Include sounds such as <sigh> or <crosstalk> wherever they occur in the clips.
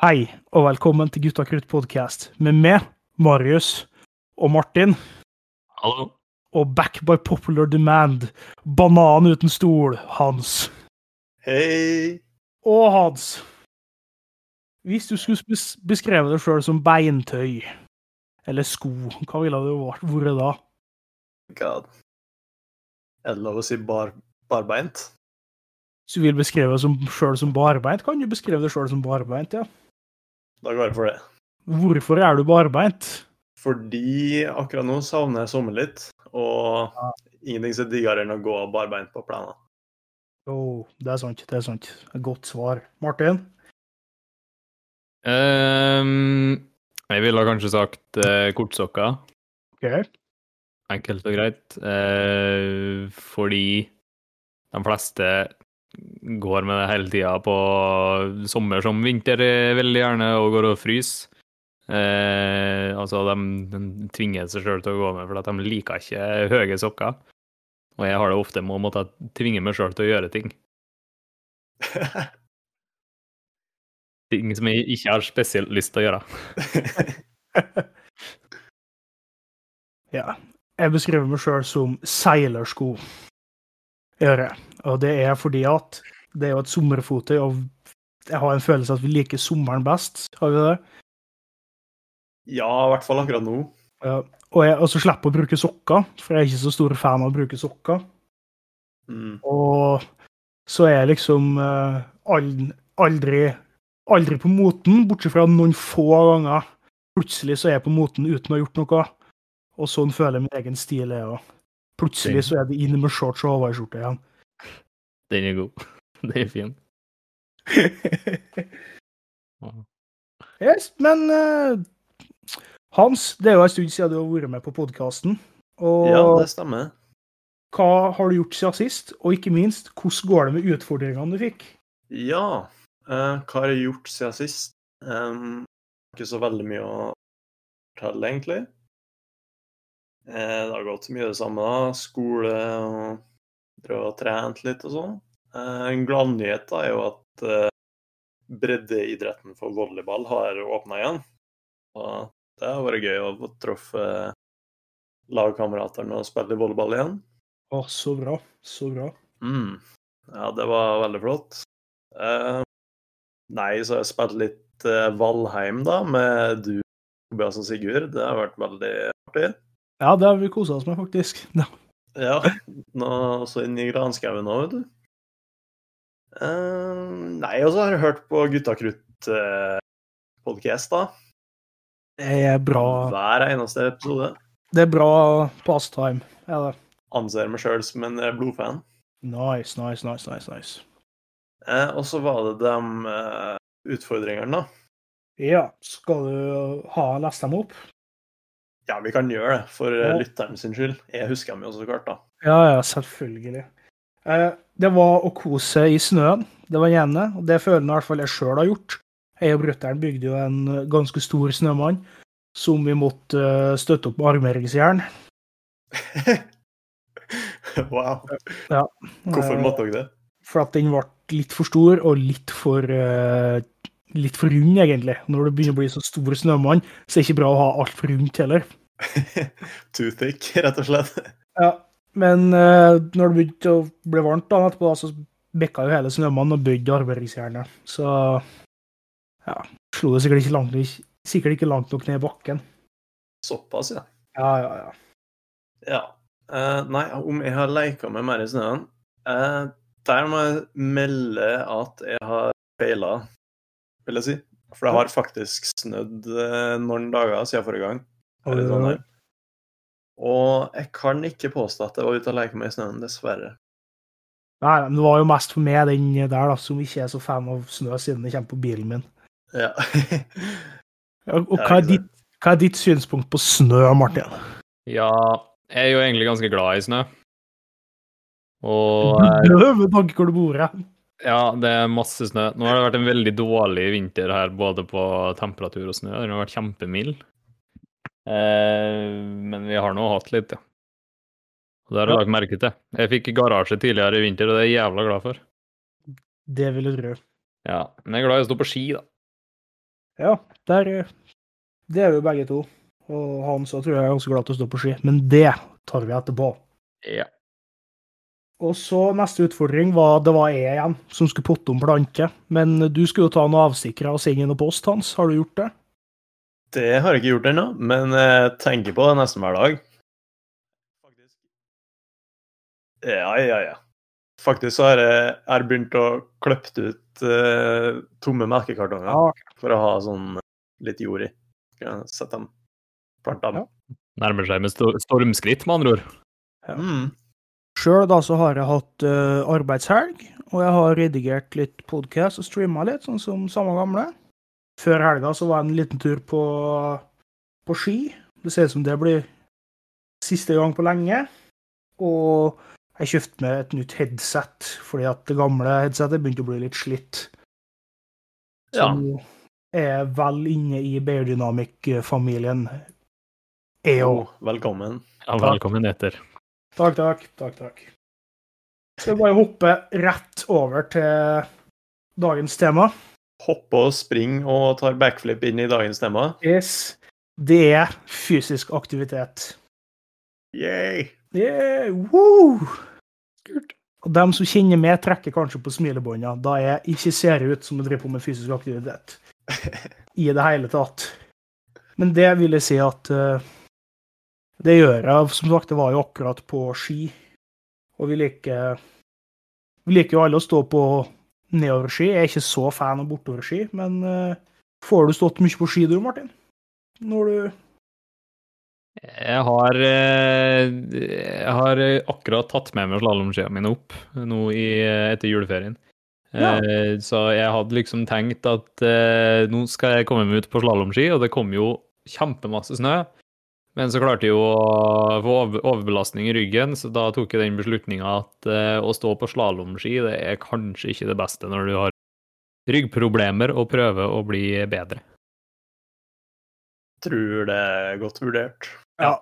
Hei, og velkommen til Gutta krutt podcast med meg, Marius og Martin. Hallo. Og back by popular demand, banan uten stol, Hans. Hei! Og Hans. Hvis du skulle beskreve beskrevet deg sjøl som beintøy, eller sko, hva ville det vært da? God. Er det lov å si bar, barbeint? Hvis du vil beskrive deg som- sjøl som barbeint, kan du beskrive deg sjøl som barbeint, ja. Da går jeg for det. Hvorfor er du barbeint? Fordi akkurat nå savner jeg sommer litt, og Ja. ingenting så diggere enn å gå barbeint på plenen. Å, det er sant, det er sant. Godt svar. Martin? Um, jeg ville kanskje sagt uh, kortsokker. Okay. Enkelt og greit. Uh, fordi de fleste går med det hele tida på sommer som vinter eh, veldig gjerne, og går og fryser. Eh, altså, de, de tvinger seg sjøl til å gå med, for de liker ikke høye sokker. Og jeg har det ofte med å måtte tvinge meg sjøl til å gjøre ting. <laughs> Ting som jeg ikke har spesielt lyst til å gjøre. <laughs> Ja. Jeg beskriver meg sjøl som seilersko. Gjør jeg. Og det er fordi at det er jo et sommerfote, og jeg har en følelse av at vi liker sommeren best. Har vi det? ja, i hvert fall akkurat nå. Ja. Og jeg også slipper å bruke sokker, for jeg er ikke så stor fan av å bruke sokker. Mm. Og så er jeg liksom eh, aldri, aldri på moten, bortsett fra noen få ganger. Plutselig så er jeg på moten uten å ha gjort noe. Og sånn føler jeg min egen stil er òg. Plutselig så er det inn med shorts og hawaiiskjorte igjen. <laughs> Den er god. Den er fin. Yes, men uh, Hans, det er jo en stund siden du har vært med på podkasten. Ja, det stemmer. hva har du gjort siden sist? Og ikke minst, hvordan går det med utfordringene du fikk? Ja. uh, hva har jeg gjort siden sist? Um, ikke så veldig mye å fortelle, egentlig. Uh, det har gått mye det samme, da. Skole og prøve å trene litt og sånn. Eh, en gladnyhet er jo at eh, breddeidretten for volleyball har åpna igjen. Og det har vært gøy å få truffet lagkameratene og spille volleyball igjen. Å, så bra. Så bra. Mm. Ja, det var veldig flott. Eh, nei, så har jeg spilt litt Valheim, da, med du, Tobias og Sigurd. Det har vært veldig artig. Ja, det har vi kosa oss med, faktisk. <laughs> Ja. Ja, nå så inn i granskauen nå, vet du. Uh, nei, og så har jeg hørt på Gutta Krutt-podkast, da. Det er bra. Hver eneste episode. Det er bra pastime. Ja, det. Anser meg sjøl som en eh, blodfan. Nice, nice, nice, nice. nice. Eh, og så var det de eh, utfordringene, da. Ja, skal du ha lest dem opp? Ja, vi kan gjøre det, for eh, Ja. lytteren sin skyld. Jeg husker dem jo så klart, da. Ja, ja, selvfølgelig. Eh, det var å kose seg i snøen. Det var ene, og det føler jeg i hvert fall jeg sjøl har gjort. Jeg og brutter'n bygde jo en ganske stor snømann som vi måtte eh, støtte opp med armeringsjern. <laughs> wow. Ja. Hvorfor Eh, måtte dere det? For at den ble litt for stor og litt for uh, litt for rund, egentlig. Når det begynner å bli så stor snømann, så er det ikke bra å ha altfor rundt heller. <laughs> Too thick, rett og slett. Ja, men uh, når det begynte å bli varmt da, etterpå, da, så bikka jo hele snømannen og bødde arbeidsjernet. Så ja, slo det sikkert ikke langt, sikkert ikke langt nok ned i bakken. Såpass, ja. Ja, ja, ja. Ja. Uh, nei, om jeg har leika med mer i snøen uh, Der må jeg melde at jeg har feila, vil jeg si. For det har faktisk snødd noen dager siden forrige gang. Her i Trondheim. Og jeg kan ikke påstå at jeg var ute og leke meg i snøen, dessverre. Nei, men det var jo mest for meg, den der, da, som ikke er så fan av snø, siden det kommer på bilen min. Ja. Og <laughs> hva er, ditt, hva er ditt synspunkt på snø, Martin? Ja, jeg er jo egentlig ganske glad i snø. Og eh, med tanke hvor du bor hen. ja, det er masse snø. Nå har det vært en veldig dårlig vinter her, både på temperatur og snø. Den har vært kjempemild. Eh, men vi har nå hatt litt, ja. Og det har jeg lagt merke til. Jeg fikk garasje tidligere i vinter, og det er jeg jævla glad for. Det vil jeg tro. Ja, men jeg er glad i å stå på ski, da. Ja, der eh, Det er vi jo begge to. Og han så tror jeg er ganske glad til å stå på ski, men det tar vi etterpå. Ja. Og så neste utfordring var det var jeg igjen som skulle potte om planke. Men du skulle jo ta noe avsikra og sende inn noe post, Hans. Har du gjort det? Det har jeg ikke gjort ennå, men jeg tenker på det nesten hver dag. Faktisk. Ja, ja, ja. Faktisk så har jeg, jeg begynt å klippe ut uh, tomme melkekartonger Ja. for å ha sånn litt jord i. Sette dem, plante dem. Ja. Nærmer seg med stormskritt, med andre ord. Mm. Sjøl da så har jeg hatt uh, arbeidshelg, og jeg har redigert litt podkast og streama litt, sånn som samme gamle. Før helga så var jeg en liten tur på, på ski. Det ser ut som det blir siste gang på lenge. Og jeg kjøpte meg et nytt headset, fordi at det gamle headsetet begynte å bli litt slitt. Så Ja. nå er jeg vel inne i Beardynamic-familien, Jeg òg. Oh, velkommen. Ja, velkommen etter. Takk, takk. takk, takk. Skal vi bare hoppe rett over til dagens tema? Hoppe og springe og tar backflip inn i dagens tema. Yes. Det er fysisk aktivitet. Yay! Yeah, woo! Og dem som kjenner meg, trekker kanskje på smilebånda da jeg ikke ser ut som jeg driver på med fysisk aktivitet. <laughs> I det hele tatt. Men det vil jeg si at uh, Det gjør jeg. Som sagt, det var jo akkurat på ski. Og vi liker Vi liker jo alle å stå på nedoverski. Jeg er ikke så fan av bortoverski, men uh, får du stått mye på ski du, Martin? Når du Jeg har, eh, jeg har akkurat tatt med meg slalåmskiene mine opp nå i, etter juleferien. Ja. Eh, Så jeg hadde liksom tenkt at nå skal jeg komme meg ut på slalåmski, og det kom jo kjempemasse snø. Men så klarte jeg jo å få overbelastning i ryggen, så da tok jeg den beslutninga at eh, å stå på slalåmski det er kanskje ikke det beste når du har ryggproblemer og prøver å bli bedre. Tror det er godt vurdert. Ja.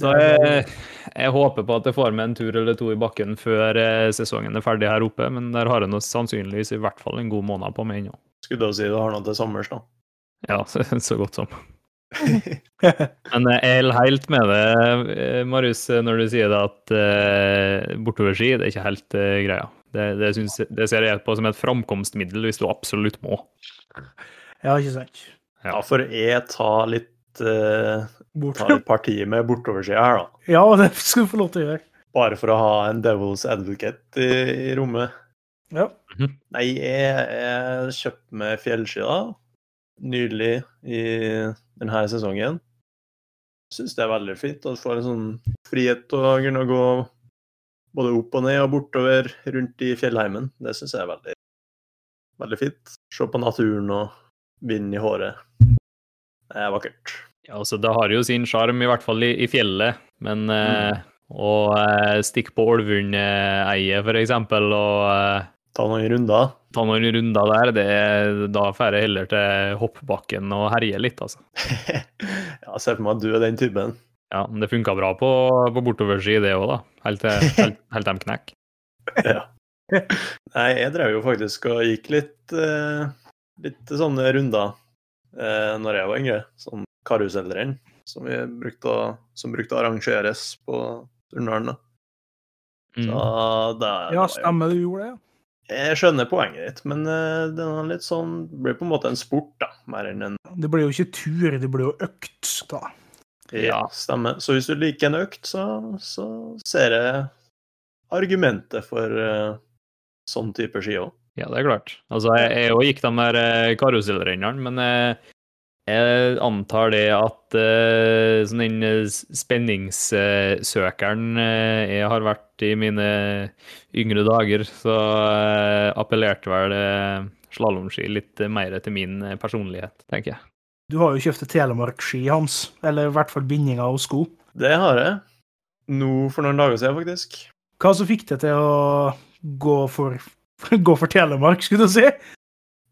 Så jeg, jeg håper på at jeg får med en tur eller to i bakken før eh, sesongen er ferdig her oppe, men der har jeg nå sannsynligvis i hvert fall en god måned på meg ennå. Skulle du si du har noe til sommers, da? Ja, så, <laughs> så godt som. <laughs> Men jeg er helt med det, eh, Marius, når du sier det at uh, bortoverski det er ikke helt uh, greia. Det, det, synes, det ser jeg på som et framkomstmiddel hvis du absolutt må. ja, ikke sant. Ja, for jeg tar litt uh, tar et parti med bortoversida her, da. Ja, <laughs> det skal du få lov til å gjøre. Bare for å ha en devil's advocate i, i rommet. Ja. Nei, jeg, jeg kjøpte meg fjellski da, nylig i denne sesongen. Syns det er veldig fint å få en sånn frihet til å kunne gå både opp og ned og bortover rundt i fjellheimen. Det syns jeg er veldig, veldig fint. Se på naturen og vinden i håret. Det er vakkert. Ja, altså, det har jo sin sjarm, i hvert fall i, i fjellet, men eh, å eh, stikke på Ålvundeiet, for eksempel, og eh, Ta noen runder. Ta noen runder der, det, da drar jeg heller til hoppbakken og herjer litt, altså. <laughs> ja, ser for meg at du er den typen. Ja, men det funka bra på, på bortoverski, det òg, da. Helt til, <laughs> helt, helt de knekk. Ja. Nei, jeg drev jo faktisk og gikk litt, eh, litt sånne runder eh, når jeg var yngre. Sånn karusellrenn som, vi brukte å, som brukte å arrangeres på. Så Mm. det, ja, stemmer, du gjorde det. ja. Jeg skjønner poenget ditt, men eh, det er litt sånn, blir på en måte en sport, da. Mer enn en Det blir jo ikke tur, det blir jo økt. da. ja, stemmer. Så hvis du liker en økt, så, så ser jeg argumentet for uh, sånn type ski òg. Ja, det er klart. Altså, jeg, òg gikk de der eh, karusellrennene, men eh, jeg antar det at uh, sånn den eh, spenningssøkeren eh, jeg har vært i mine yngre dager, så uh, appellerte vel slalåmski litt mer til min personlighet, tenker jeg. Du har jo kjøpt Telemark-ski, Hans. Eller i hvert fall bindinger og sko. Det har jeg. Nå for noen dager siden, faktisk. Hva som fikk deg til å gå for, <laughs> gå for Telemark, skulle du si?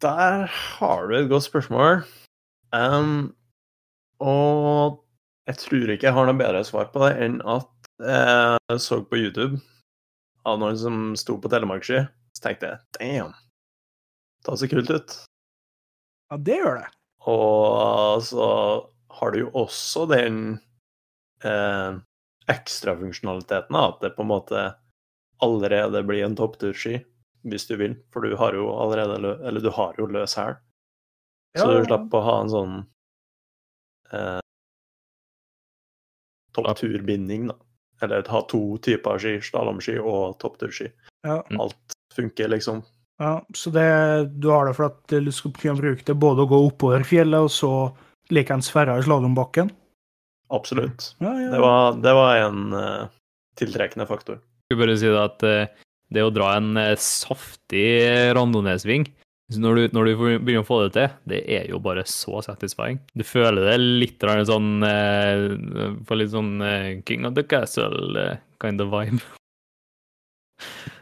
Der har du et godt spørsmål. Em, og jeg tror ikke jeg har noe bedre svar på det enn at jeg så på YouTube av noen som sto på telemarksski. Så tenkte jeg damn, det ser kult ut. Ja, det gjør det. Og så har du jo også den eh, ekstrafunksjonaliteten, at det på en måte allerede blir en toppturski, hvis du vil. For du har jo allerede Eller du har jo løs hæl. Så du slipper å ha en sånn eh, toppturbinding, da. Eller ha to typer ski, slalåmski og toppturski. Ja. Alt funker, liksom. Ja, så det, du har det for at du skal kunne bruke det både å gå oppover fjellet og så likeens ferda i slalåmbakken? Absolutt. Ja, ja. Det var, det var en uh, tiltrekkende faktor. Jeg skulle bare si det at uh, det å dra en uh, saftig randonee-sving så når, du, når du begynner å få det til, det er jo bare så satisfying. Du føler det litt sånn eh, Får litt sånn eh, King of the Castle eh, kind of vibe.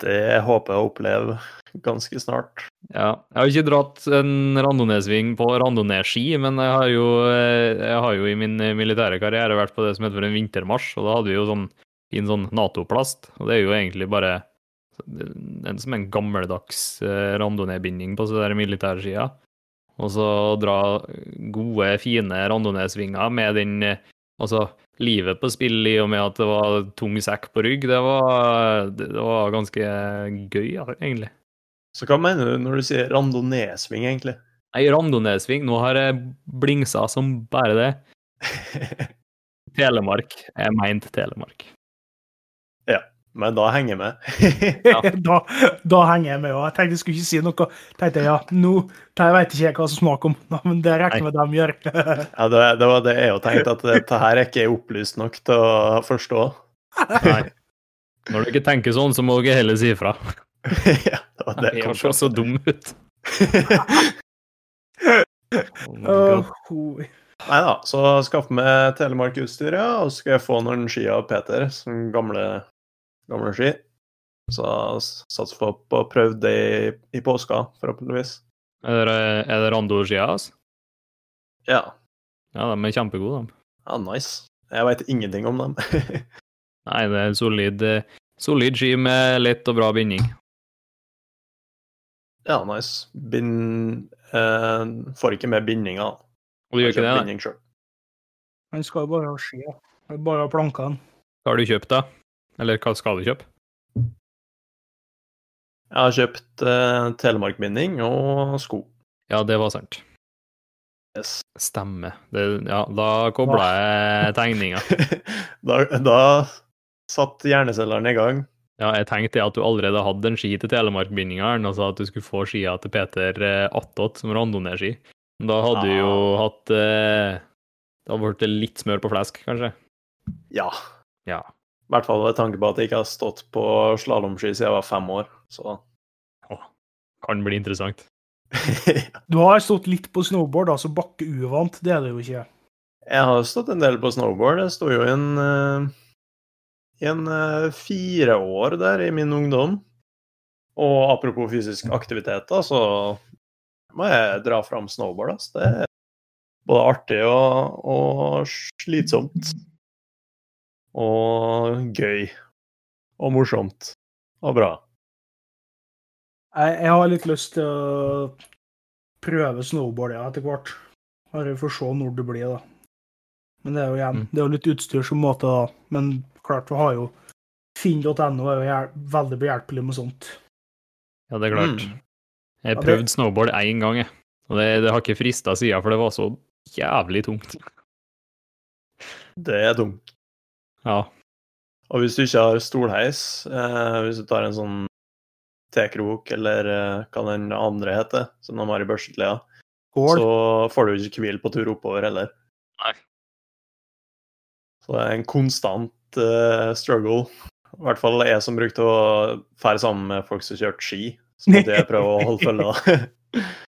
Det håper jeg å oppleve ganske snart. Ja. Jeg har ikke dratt en randonee-sving på randonee-ski, men jeg har, jo, jeg har jo i min militære karriere vært på det som heter for en vintermarsj, og da hadde vi jo sånn fin sånn Nato-plast, og det er jo egentlig bare en som en gammeldags eh, randonee-binding på så der militærskia. Og så dra gode, fine randonee-svinger med den eh, Altså, livet på spill i og med at det var tung sekk på rygg, det var, det det var ganske gøy, egentlig. Så hva mener du når du sier randonee-sving, egentlig? Nei, randonee-sving. Nå har jeg blingsa som bare det. <laughs> Telemark. Jeg mente Telemark. Men da henger jeg med. <laughs> da, da henger jeg med. Og jeg tenkte jeg skulle ikke si noe. tenkte jeg, ja, nå det vet ikke jeg hva som smaker om, men det regner jeg med de gjør. <laughs> Ja, det, det var det jeg òg tenkte, at dette her er ikke opplyst nok til å forstå. <laughs> Nei. Når du ikke tenker sånn, så må du heller si ifra. ja, det var det Jeg høres så dum ut. Oh oi. Nei da, så skaffe meg Telemark-utstyr, ja, og så skal jeg få noen ski av Peter, som gamle, gamle ski. Så satser på på å prøve det i, i påska, forhåpentligvis. Er det, er det rando-skia, altså? Ja. Ja, de er kjempegode, de. ja, nice. Jeg veit ingenting om dem. <laughs> Nei, det er solid, eh, solid ski med lett og bra binding. ja, nice. Bind eh, Får ikke med bindinga. Og du gjør ikke det? Binding selv. Han skal jo bare ha ski. ja. Bare ha plankene. Hva har du kjøpt, da? Eller hva skal du kjøpe? Jeg har kjøpt uh, telemarkbinding og sko. Ja, det var sant. Yes. Stemmer. Det, ja, da kobla jeg tegninga. <laughs> da, da satt hjernecellene i gang. Ja, jeg tenkte at du allerede hadde en ski til Telemarkbindinga, og sa at du skulle få skia til Peter eh, attåt som randonee-ski. Da hadde du jo Ah. hatt eh, Det hadde blitt litt smør på flesk, kanskje. Ja. Ja. I hvert fall med tanke på at jeg ikke har stått på slalåmski siden jeg var fem år. Så Kan bli interessant. <laughs> Du har stått litt på snowboard, altså bakkeuvant. Det er det jo ikke. Jeg har stått en del på snowboard. Jeg sto jo i en, eh, i en eh, fire år der i min ungdom. Og apropos fysisk aktivitet, da, så må jeg dra fram snowboard. Altså. Det er både artig og, og slitsomt. Og gøy. Og morsomt. Og bra. Jeg, jeg har litt lyst til å prøve snowboard ja, etter hvert. Bare for å se når det blir, da. Men det er jo igjen, Mm. det er jo litt utstyr som måte, da. Men klart, vi har jo Finn.no er jo veldig behjelpelig med sånt. Ja, det er klart. Mm. Jeg Ja, det- snowboard én gang, jeg. Og det, det har ikke frista sida, for det var så jævlig tungt. Det er dumt. Ja. Og hvis du ikke har stolheis, eh, hvis du tar en sånn T-krok eller eh, hva den andre heter, som de har i børstetlia, Skål. så får du ikke hvile på tur oppover heller. Nei. Så det er en konstant eh, struggle. I hvert fall jeg som brukte å fære sammen med folk som kjørte ski. Så måtte jeg prøve å holde følge. Da <laughs>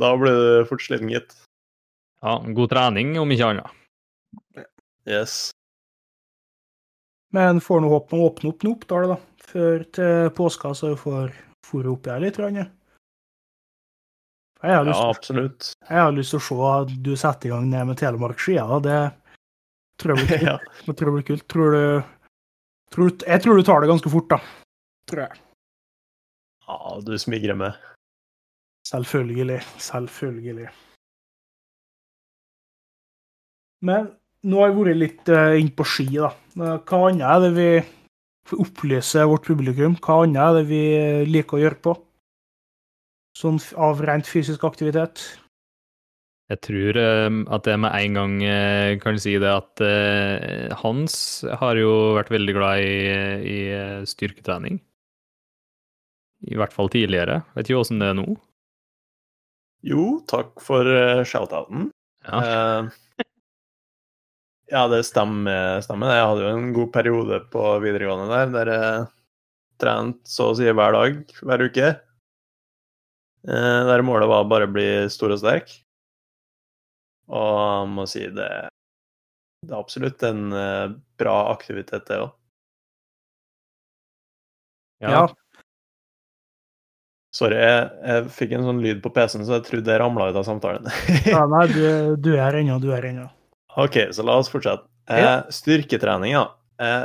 Da blir du fort sliten, gitt. ja. God trening, om ikke annet. Yes. Men får nå håpe å åpne opp nå, Oppdal, da. Før til påska, så vi får fòret opp her litt. grann, ja. Jeg har, lyst Ja, absolutt. jeg har lyst til å se at du setter i gang ned med Telemark-skia. Det tror jeg blir <laughs> kult. Ja. Det tror jeg blir kult. Tror du, tror du, jeg tror du tar det ganske fort, da. Tror jeg. ja, du smigrer med. Selvfølgelig. Selvfølgelig. Men nå har vi vært litt uh, inn på ski, da. Eh, Hva annet er det vi får opplyse vårt publikum? Hva annet er det vi liker å gjøre på? Sånn av rent fysisk aktivitet? Jeg tror eh, at jeg med en gang eh, kan si det at eh, Hans har jo vært veldig glad i, i eh, styrketrening. I hvert fall tidligere. Vet ikke åssen det er nå. Jo, takk for uh, shoutouten. Ja. Ja, det stemmer, stemmer. Jeg hadde jo en god periode på videregående der, der jeg trente så å si hver dag, hver uke. Eh, der målet var bare å bli stor og sterk. Og jeg må si det, det er absolutt en eh, bra aktivitet, det òg. Ja. Sorry, jeg, jeg fikk en sånn lyd på PC-en, så jeg trodde jeg ramla ut av samtalen. <laughs> ja nei, du, du er ennå, du er ennå. OK, så la oss fortsette. Eh, Styrketrening, ja. Eh,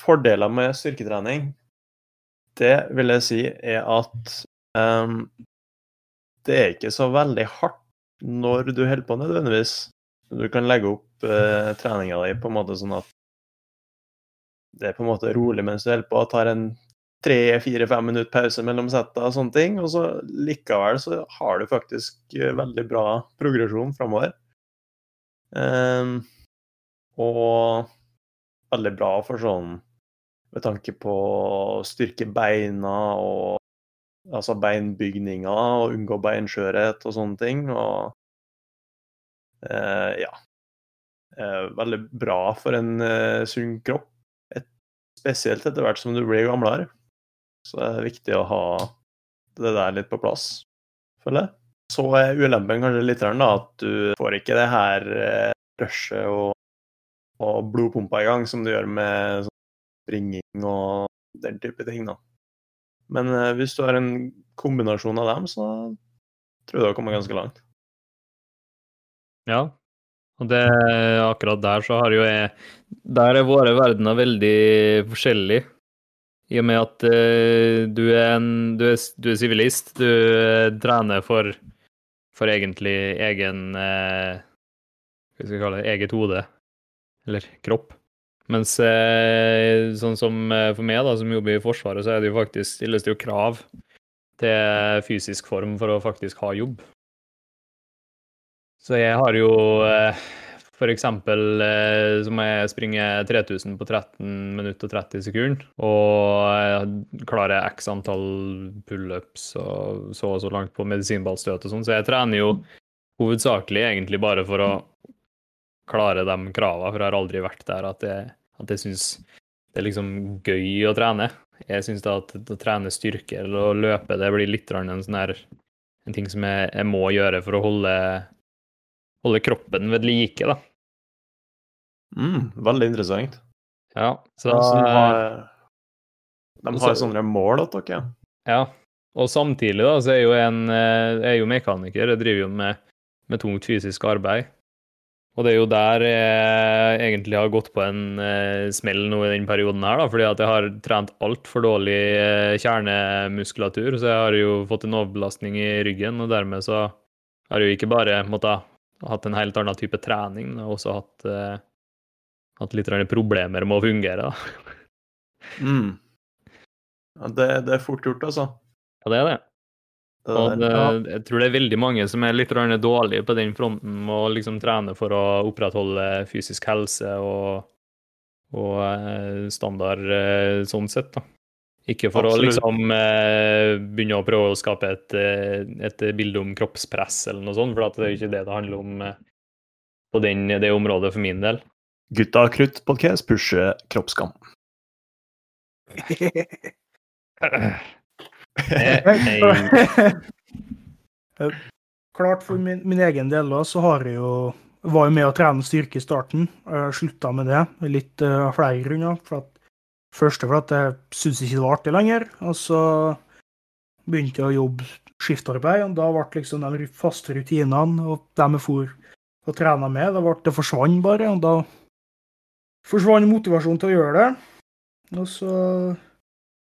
fordeler med styrketrening, det vil jeg si er at um, det er ikke så veldig hardt når du holder på, nødvendigvis. Du kan legge opp eh, treninga di på en måte sånn at det er på en måte rolig mens du holder på. Tar en tre-fire-fem minutter pause mellom setta og sånne ting. Og så likevel så har du faktisk eh, veldig bra progresjon framover. Ehm, og veldig bra for sånn med tanke på å styrke beina og altså beinbygninga og unngå beinskjørhet og sånne ting. Og uh, ja. Uh, veldig bra for en uh, sunn kropp. Et, spesielt etter hvert som du blir gamlere. Så det er viktig å ha det der litt på plass, føler jeg. Så er ulempen kanskje litt da, at du får ikke det her eh, rushet og, og blodpumpa i gang som du gjør med sånn springing og den type ting. da. Men eh, hvis du har en kombinasjon av dem, så tror jeg du har kommet ganske langt. Ja. Og det, akkurat der så har jo jeg Der er våre verdener veldig forskjellige. I og med at uh, du er en Du er, du er sivilist. Du eh, trener for, for egentlig egen eh, Hva skal vi kalle det? Eget hode. Eller kropp. Mens eh, sånn som eh, for meg, da, som jobber i Forsvaret, så er det jo faktisk stilles det jo krav til fysisk form for å faktisk ha jobb. Så jeg har jo eh, eksempel eh, så må jeg springe 3000 på 13 minutter og 30 sekunder. Og klarer x antall pullups og så og så langt på medisinballstøt og sånn. Så jeg trener jo hovedsakelig egentlig bare for å klare de kravene, for jeg har aldri vært der at jeg, at jeg syns det er liksom gøy å trene. Jeg syns at å trene styrke eller å løpe, det blir litt en sånn her en ting som jeg, jeg må gjøre for å holde holde kroppen ved like, da. Mm, veldig interessant. Ja, så Så de har, så- sånne mål til dere? Ja. Og samtidig da, så er jo en eh, Jeg er jo mekaniker, jeg driver jo med, med tungt fysisk arbeid. Og det er jo der jeg egentlig har gått på en eh, smell nå i den perioden her, da, fordi at jeg har trent altfor dårlig eh, kjernemuskulatur, så jeg har jo fått en overbelastning i ryggen, og dermed så har jeg jo ikke bare måttet ha hatt en helt annen type trening, men også hatt, eh, hatt litt problemer med å fungere, da. Mm. Ja, det, det er fort gjort, altså. Ja, det er det. Det Og det, Ja. jeg tror det er veldig mange som er litt dårlige på den fronten med å liksom trene for å opprettholde fysisk helse og, og eh, standard eh, sånn sett, da. Ikke for Absolutt. å liksom eh, begynne å prøve å skape et, eh, et bilde om kroppspress eller noe sånt, for det er jo ikke det det handler om eh, på den, det området for min del. Gutta krutt podcast pusher kroppsskam. <laughs> Klart for min, min egen del da, så har jeg jo var jo med å trene styrke i starten. Jeg slutta med det litt av uh, flere grunner. For at, første for at jeg syntes ikke det var artig lenger. Og så begynte jeg å jobbe skiftarbeid, og da ble liksom de faste rutinene og dem jeg for og trena med, det, ble, det forsvant bare. Og da forsvant motivasjonen til å gjøre det. Og så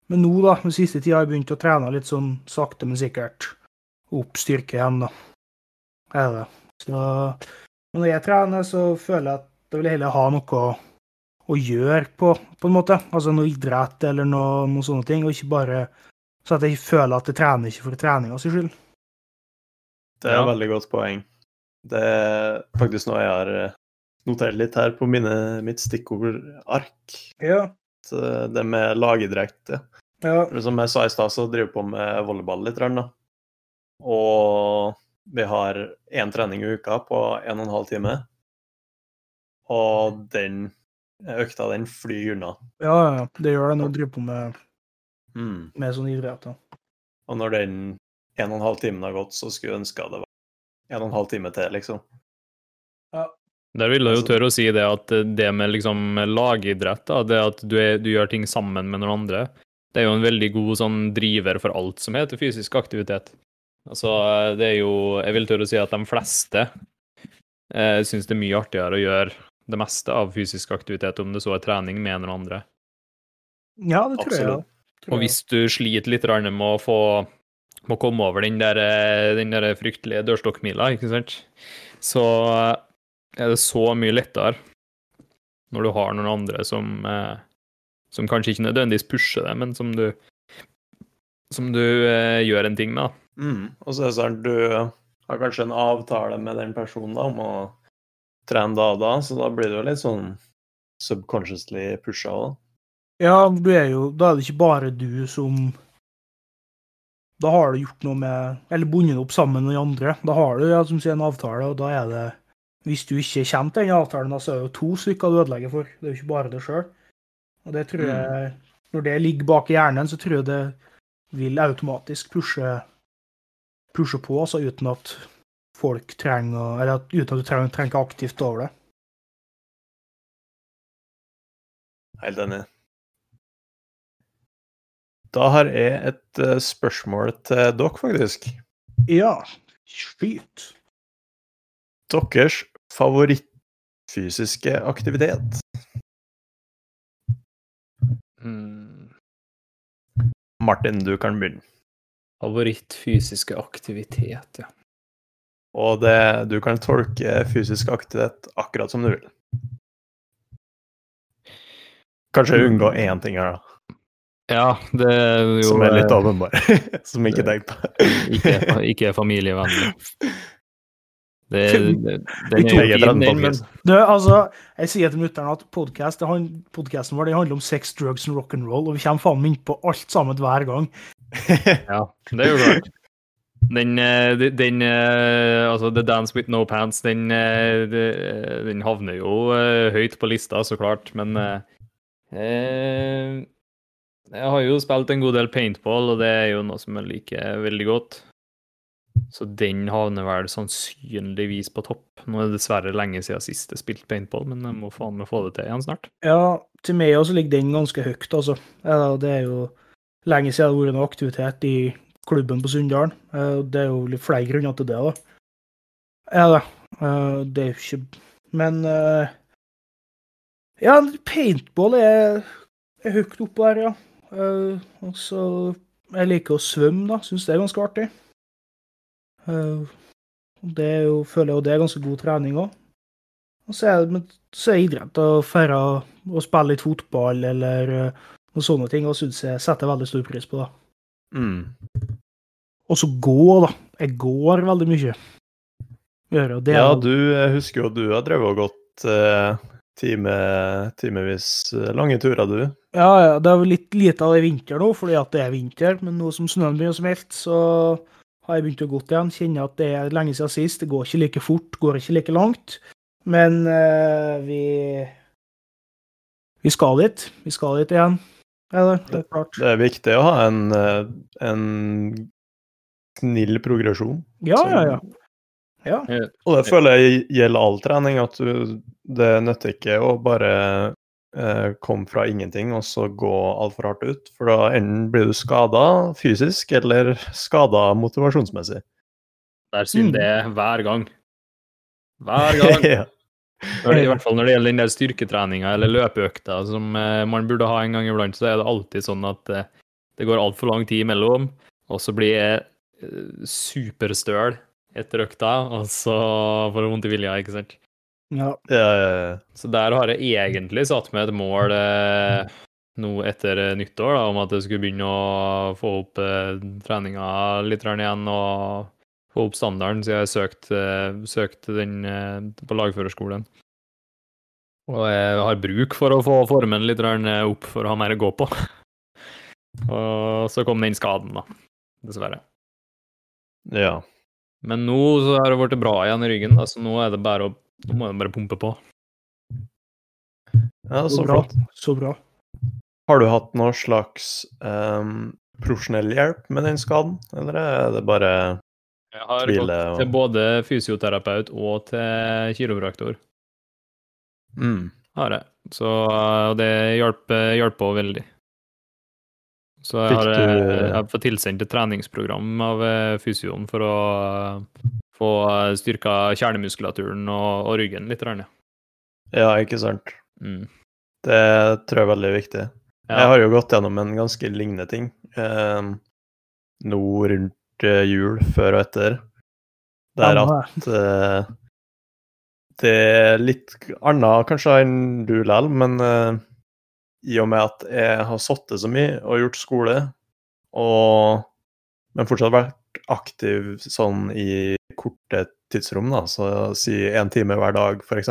Men nå, da, den siste tida, har jeg begynt å trene litt sånn sakte, men sikkert opp styrke igjen, da. Er det. Så, Men når jeg trener, så føler jeg at jeg vil heller ha noe å, å gjøre på, på en måte. Altså noe idrett eller noe, noen sånne ting, og ikke bare så at jeg føler at jeg trener ikke for treninga sin skyld. Det er Ja. et veldig godt poeng. Det er faktisk noe jeg har eh, notert litt her på mine, mitt stikkordark. Ja. Det med lagidrett. ja. Ja. Som jeg sa i stad, så driver vi på med volleyball litt. Da. Og vi har én trening i uka på en og en halv time. Og den økta, den flyr unna. ja, ja, ja. Det gjør det når du driver på med, Mm. med sånn idrett. da. Og når den en og en halv timen har gått, så skulle jeg ønske det var en og en halv time til, liksom. Der vil jeg jo tørre å si det at det med liksom lagidrett, da, det at du, er, du gjør ting sammen med noen andre, det er jo en veldig god sånn driver for alt som heter fysisk aktivitet. Altså, det er jo Jeg vil tørre å si at de fleste eh, syns det er mye artigere å gjøre det meste av fysisk aktivitet, om det så er trening med noen andre. Ja, det tror jeg. Absolutt. Tror Og hvis du sliter litt med å få må komme over den der, eh, den der fryktelige dørstokkmila, ikke sant, så er det så mye lettere når du har noen andre som, eh, som kanskje ikke nødvendigvis pusher deg, men som du, som du eh, gjør en ting med. da. Mm. Og så er det sånn, du har kanskje en avtale med den personen da, om å trene da og da, så da blir du jo litt sånn subconsciously pusha òg. Ja, du er jo, da er det ikke bare du som Da har du gjort noe med Eller bundet opp sammen med de andre. Da har du ja, som sier, en avtale, og da er det Hvis du ikke kommer til den avtalen, da, så er det jo to stykker du ødelegger for. Det er jo ikke bare deg sjøl. Og det tror jeg Når det ligger bak i hjernen, så tror jeg det vil automatisk pushe pushe på, altså uten at folk trenger Eller uten at du trenger, trenger aktivt over det. Helt enig. Da har jeg et eh, spørsmål til dere, faktisk. Ja, skyt. Deres favorittfysiske aktivitet? Mm. Martin, du kan begynne. Favoritt fysiske aktivitet, ja. Og det, du kan tolke fysisk aktivitet akkurat som du vil. Kanskje unngå én ting her, da. Ja, det er jo Som er litt eh, åpenbar. <laughs> som ikke tenkte på. ikke, ikke familievennlig. <laughs> Det, det, det er den, men Du, altså, jeg sier til mutter'n at podcast, det han- vår handler om sex, drugs og rock'n'roll, og vi kommer faen meg innpå alt sammen hver gang. <laughs> ja, det er jo klart. Den, den, den eh, Altså, The Dance With No Pants, den, eh, den havner jo eh, høyt på lista, så klart, men eh, eh, Jeg har jo spilt en god del paintball, og det er jo noe som jeg liker veldig godt. Så den havner vel sannsynligvis på topp. Nå er det dessverre lenge siden sist jeg spilte paintball, men jeg må faen meg få det til igjen snart. Ja, til meg også ligger den ganske høyt, altså. Det er jo lenge siden det har vært noe aktivitet i klubben på Sunndalen. Det er jo litt flere grunner til det, da. Ja da. Det er jo ikke Men eh, Ja, paintball er, er høyt oppe der, ja. Eh, Og så Jeg liker å svømme, da. Syns det er ganske artig. Eh, Det er jo, føler jeg jo det er ganske god trening òg. Og så er, men så er idrett å fære og spille litt fotball eller eh, noen sånne ting, og syns jeg setter veldig stor pris på det. Mm. Og så gå, da. Jeg går veldig mye. Gjør Ja, du jeg husker jo du har drevet og gått eh, time, timevis eh, lange turer, du. Ja, ja, det er litt lite av det i vinter nå, fordi at det er vinter. Men nå som snøen begynner å smelte, så har jeg begynt å gå igjen. Kjenner at det er lenge siden sist. Det går ikke like fort, går ikke like langt. Men uh, vi Vi skal dit. Vi skal dit igjen. Ja, det, er klart. Det er viktig å ha en, eh, en snill progresjon. Ja, ja, ja. Ja. Og det føler jeg gjelder all trening, at du, det nytter ikke å bare komme fra ingenting og så gå altfor hardt ut. For da enten blir du skada fysisk eller skada motivasjonsmessig. Der sier Mm. det hver gang. Hver gang. <laughs> ja. I hvert fall når det gjelder den der styrketreninga eller løpeøkta som eh, man burde ha en gang iblant, så er det alltid sånn at eh, det går altfor lang tid imellom, og så blir jeg eh, superstøl etter økta, og så får jeg vondt i vilja, ikke sant. Ja. Ja. Så der har jeg egentlig satt meg et mål eh, nå etter eh, nyttår da, om at jeg skulle begynne å få opp eh, treninga litt grann igjen og få opp standarden, så jeg har søkt, eh, søkt den eh, på lagførerskolen. Og jeg har bruk for å få formen litt grann eh, opp for å ha mer å gå på. <laughs> Og så kom den skaden, da. Dessverre. ja. Men nå så har det blitt bra igjen i ryggen, da, så nå er det bare å nå må jeg bare pumpe på. ja Så så bra. flott. Så bra. Har du hatt noe slags um, profesjonell hjelp med den skaden, eller er det bare Jeg har tvile, gått og- til både fysioterapeut og til kiropraktor. mm. Har jeg. Så og det hjelper også veldig. Så jeg har, du- eh, jeg har fått tilsendt et treningsprogram av eh, fysioen for å eh, få styrka kjernemuskulaturen og, og ryggen litt. grann, ja. Ja, ikke sant. Mm. Det tror jeg er veldig viktig. Ja. Jeg har jo gått gjennom en ganske lignende ting eh, nå rundt eh, jul, før og etter. Der at eh, det er litt annet kanskje enn du likevel, men eh, i og med at jeg har sittet så mye og gjort skole, og, men fortsatt vært aktiv sånn i korte tidsrom, da, så si én time hver dag, f.eks.,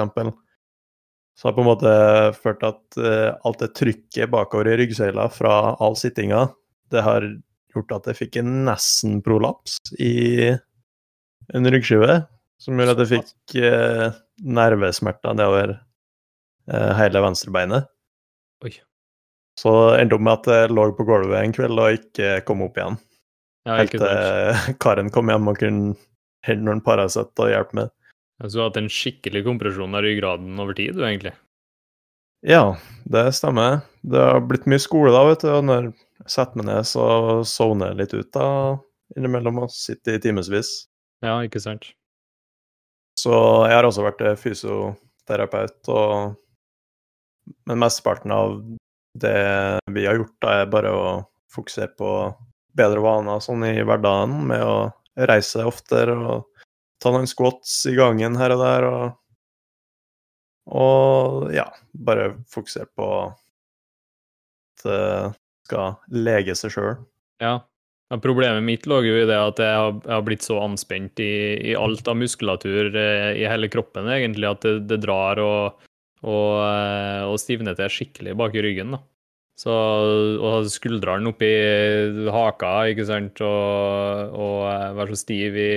så har jeg på en måte følt at uh, alt det trykket bakover i ryggsøyla fra all sittinga, det har gjort at jeg fikk en nesten prolaps i en ryggskive, som gjorde at jeg fikk uh, nervesmerter nedover uh, hele venstrebeinet. Oi. Så endte opp med at jeg lå på gulvet en kveld og ikke kom opp igjen. Ja, Helt til uh, <laughs> Karen kom hjem og kunne hente en Paracet og hjelpe meg. Jeg har hatt en skikkelig kompresjon av ryggraden over tid, du, egentlig. Ja, det stemmer. Det har blitt mye skole da, vet du. Og når jeg setter meg ned, så sovner jeg litt ut da, innimellom og sitter i timevis. Ja, ikke sant. Så jeg har også vært eh, fysioterapeut, og Men mesteparten av det vi har gjort, da, er bare å fokusere på bedre vaner sånn i hverdagen, med å reise oftere og ta noen squats i gangen her og der, og Og ja, bare fokusere på at det skal lege seg sjøl. Ja. ja. Problemet mitt lå jo i det at jeg har, jeg har blitt så anspent i, i alt av muskulatur eh, i hele kroppen, egentlig, at det, det drar og, og, eh, og stivner til skikkelig bak i ryggen. da. Så og skuldrene oppi haka, ikke sant, og, og eh, være så stiv i,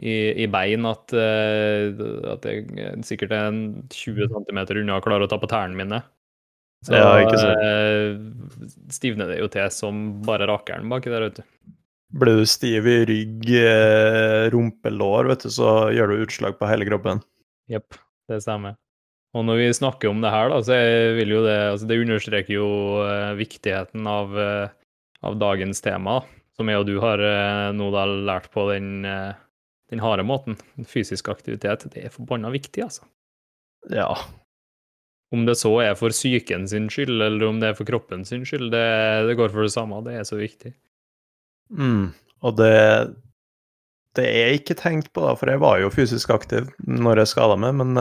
i, i bein at, eh, at jeg sikkert er en 20 cm unna å klare å ta på tærne mine. Så Ja, ikke sant. eh, stivner det jo til som bare rakeren baki der, vet du. Blir du stiv i rygg, rumpelår, vet du, så gjør du utslag på hele kroppen. Jepp, det stemmer. Og når vi snakker om det her, da, så vil jo det altså Det understreker jo eh, viktigheten av, eh, av dagens tema, som jeg og du har eh, nå da lært på den, den harde måten. Fysisk aktivitet, det er forbanna viktig, altså. Ja. Om det så er for psyken sin skyld, eller om det er for kroppen sin skyld, det, det går for det samme. Det er så viktig. Mm. Og det det er ikke tenkt på, da, for jeg var jo fysisk aktiv når jeg skada meg, men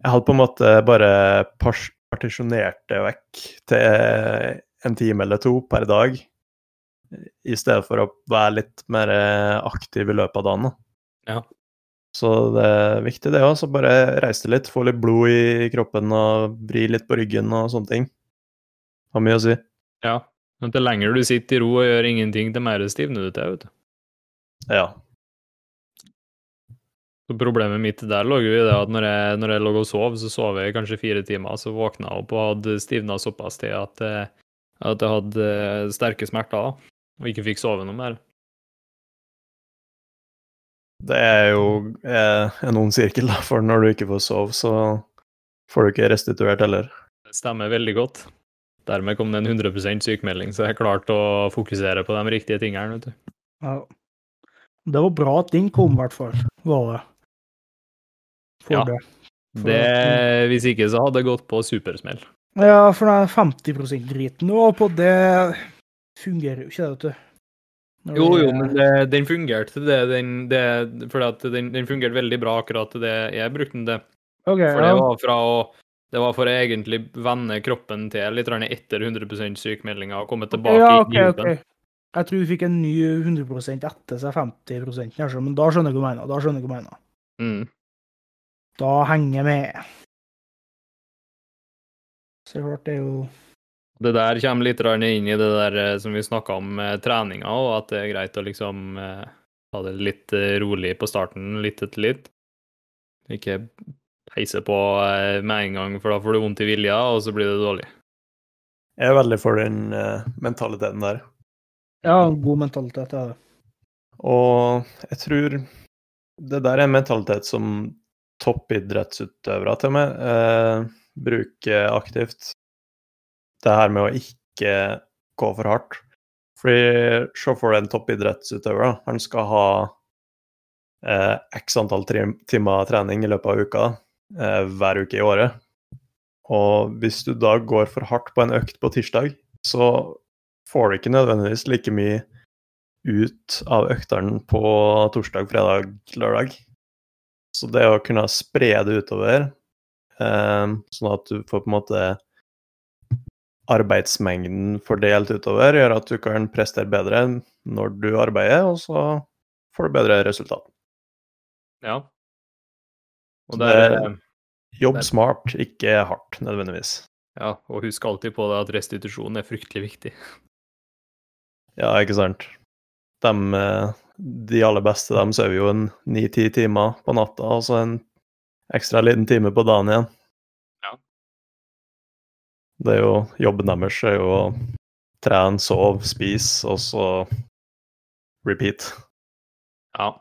jeg hadde på en måte bare partisjonert det vekk til en time eller to per dag, i stedet for å være litt mer eh, aktiv i løpet av dagen. da. Ja. Så det er viktig, det òg. Så bare reise litt, få litt blod i kroppen og vri litt på ryggen og sånne ting. Har mye å si. Ja. Men til lenger du sitter i ro og gjør ingenting, til mer stivner du til, vet du. Ja. Så Problemet mitt der lå jo i det at når jeg, når jeg lå og sov, så sov jeg kanskje fire timer, så våkna jeg opp og hadde stivna såpass til at, jeg- at jeg hadde eh, sterke smerter og ikke fikk sove noe mer. Det er jo eh, en ond sirkel, da, for når du ikke får sove, så får du ikke restituert heller. Det stemmer veldig godt. Dermed kom det en 100% sykemelding, så jeg klarte å fokusere på de riktige tingene. vet du. Ja. Det var bra at den kom, i hvert fall. Var det. For Ja. det. For Det, at- hvis ikke så hadde det gått på supersmell. Ja, for den 50 %-driten nå på det fungerer jo ikke, det, vet du. Når Jo, jo, men det, den fungerte til det, den, det fordi den, den fungerte veldig bra akkurat til det jeg brukte den til. Okay, For det ja. var fra å det var for å egentlig vende kroppen til litt etter 100 sykemeldinga og komme tilbake ja, okay, i jobben. Okay. Jeg tror vi fikk en ny 100% etter seg 50% kanskje, men da skjønner jeg hva du mener. Da skjønner jeg hva du mener. Mm. Da henger jeg med. Så klart, det er jo Det der kommer litt inn i det der eh, som vi snakka om med treninga, og at det er greit å liksom eh, ha det litt eh, rolig på starten, litt etter litt. Ikke peise på eh, med en gang, for da får du vondt i vilja, og så blir det dårlig. Jeg er veldig for den eh, mentaliteten der. Ja, god mentalitet er det. Og jeg tror det der er en mentalitet som toppidrettsutøvere til meg eh, bruker aktivt. Det her med å ikke gå for hardt. Fordi se for deg en toppidrettsutøver. Han skal ha eh, x antall timer trening i løpet av uka eh, hver uke i året. Og hvis du da går for hardt på en økt på tirsdag, så får du ikke nødvendigvis like mye ut av øktene på torsdag, fredag, lørdag. Så det å kunne spre det utover, eh, sånn at du får på en måte arbeidsmengden fordelt utover, gjør at du kan prestere bedre når du arbeider, og så får du bedre resultat. Ja. Og det- er Jobb Det- smart, ikke hardt nødvendigvis. ja, og husk alltid på det at restitusjon er fryktelig viktig. Ja, ikke sant. De, eh, de aller beste, de sover jo en ni-ti timer på natta, og så en ekstra liten time på dagen igjen. Ja. Det er jo Jobben deres er jo å trene, sove, spise, og så repeat. Ja.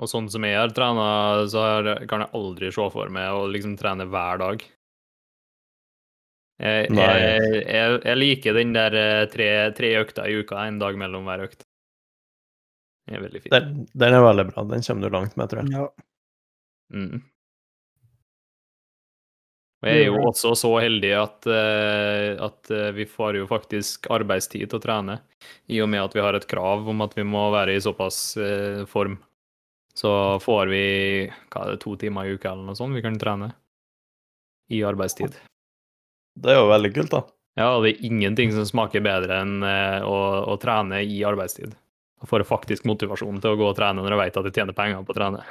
Og sånn som jeg har trena, så kan jeg aldri se for meg å liksom trene hver dag. Jeg, jeg, jeg, jeg liker den der eh, tre, tre økta i uka, en dag mellom hver økt. Det er veldig fin. Den, den er veldig bra. Den kommer du langt med, tror jeg. Ja. Mm. Og jeg er jo også så heldig at, eh, at eh, vi får jo faktisk arbeidstid til å trene, i og med at vi har et krav om at vi må være i såpass eh, form. Så får vi hva er det, to timer i uka eller noe sånt vi kan trene i arbeidstid. Det er jo veldig kult, da. Ja, og det er ingenting som smaker bedre enn å, å trene i arbeidstid. Da får faktisk motivasjon til å gå og trene når jeg vet at jeg tjener penger på å trene.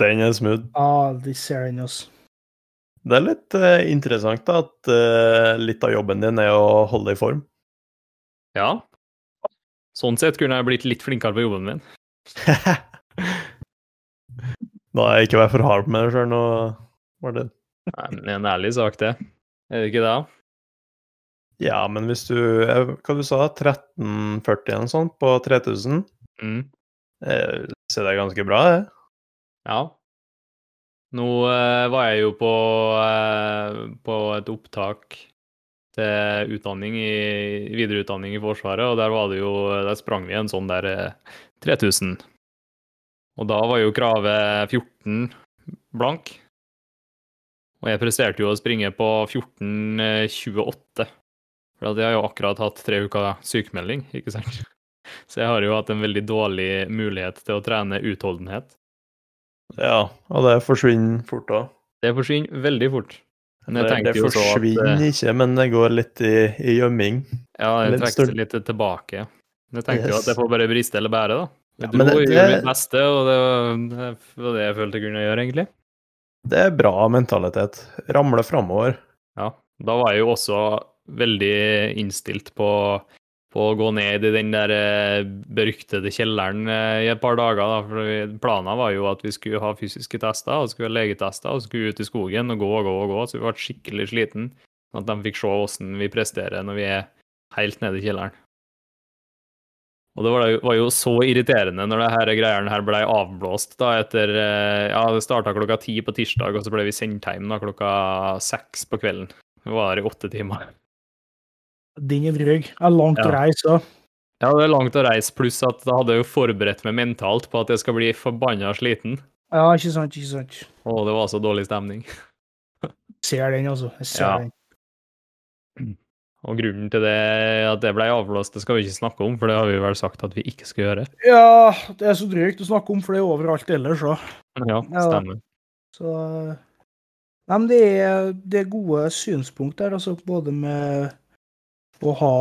Den er smooth. Ah, de ser den oss. Det er litt uh, interessant da, at uh, litt av jobben din er å holde deg i form. Ja. Sånn sett kunne jeg blitt litt flinkere på jobben min. <laughs> Nå har jeg ikke vært for hard med meg sjøl nå, Martin. Nei, men det en ærlig sak, det. Er det ikke det? Ja, men hvis du Hva du sa 1340 eller noe sånt på 3000? Mm. Eh, så det er ganske bra, det. Ja. Nå eh, var jeg jo på, eh, på et opptak til utdanning i, videreutdanning i Forsvaret, og der var det jo Der sprang vi en sånn der eh, 3000. Og da var jo kravet 14 blank. Og jeg presterte jo å springe på 14,28. For jeg har jo akkurat hatt tre uker sykemelding, ikke sant? Så jeg har jo hatt en veldig dårlig mulighet til å trene utholdenhet. Ja, og det forsvinner fort òg. Det forsvinner veldig fort. Det, det jo at forsvinner eh, ikke, men det går litt i, i gjemming. Ja, det trekker seg litt tilbake. Men jeg tenkte jo at jeg får bare briste eller bære, da. Jeg Ja, dro det- og det- mitt beste, og det var, det var det jeg følte jeg kunne gjøre, egentlig. Det er bra mentalitet. Ramle framover. Ja. Da var jeg jo også veldig innstilt på, på å gå ned i den der eh, beryktede kjelleren eh, i et par dager. da, for Planen var jo at vi skulle ha fysiske tester, og skulle ha legetester, og skulle ut i skogen og gå og gå og gå, så vi ble skikkelig sliten. Sånn at de fikk se hvordan vi presterer når vi er helt nede i kjelleren. Og det var var jo så irriterende når det her greiene her ble avblåst da etter eh, Ja, det starta klokka ti på tirsdag, og så ble vi sendt hjem da klokka seks på kvelden. Vi var der i åtte timer. Den er dryg. Det er langt å reise òg. Ja, det er langt å reise, pluss at da hadde jeg jo forberedt meg mentalt på at jeg skal bli forbanna sliten. Ja, ikke sant, ikke sant. Å, det var så dårlig stemning. <laughs> Ser den, altså. Jeg ser Ja. den. Og grunnen til det at det ble avblåst, det skal vi ikke snakke om, for det har vi vel sagt at vi ikke skal gjøre. Ja, det er så drygt å snakke om, for det er overalt ellers òg. Ja, Ja. stemmer. Så Nei, men det er, det er gode synspunkt der, altså både med å ha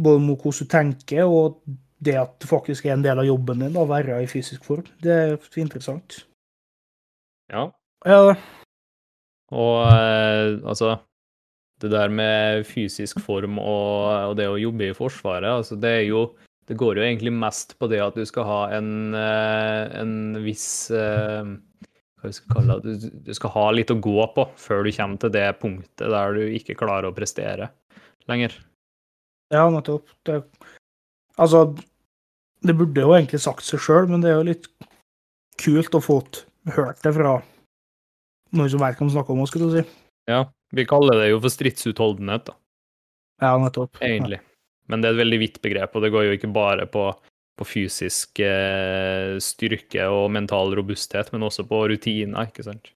Både med hvordan du tenker, og det at det faktisk er en del av jobben din å være i fysisk form. Det er interessant. Ja. Ja, Og eh, altså Det der med fysisk form og, og det å jobbe i Forsvaret, altså det er jo Det går jo egentlig mest på det at du skal ha en, eh, en viss eh, Hva vi skal kalle det du, du skal ha litt å gå på før du kommer til det punktet der du ikke klarer å prestere lenger. ja nettopp. Det, altså, det burde jo egentlig sagt seg sjøl, men det er jo litt kult å få hørt det fra noen som verken snakker om, skulle du si. Ja, vi kaller det jo for stridsutholdenhet, da. Ja, nettopp. egentlig. Men det er et veldig vidt begrep, og det går jo ikke bare på, på fysisk eh, styrke og mental robusthet, men også på rutiner, ikke sant?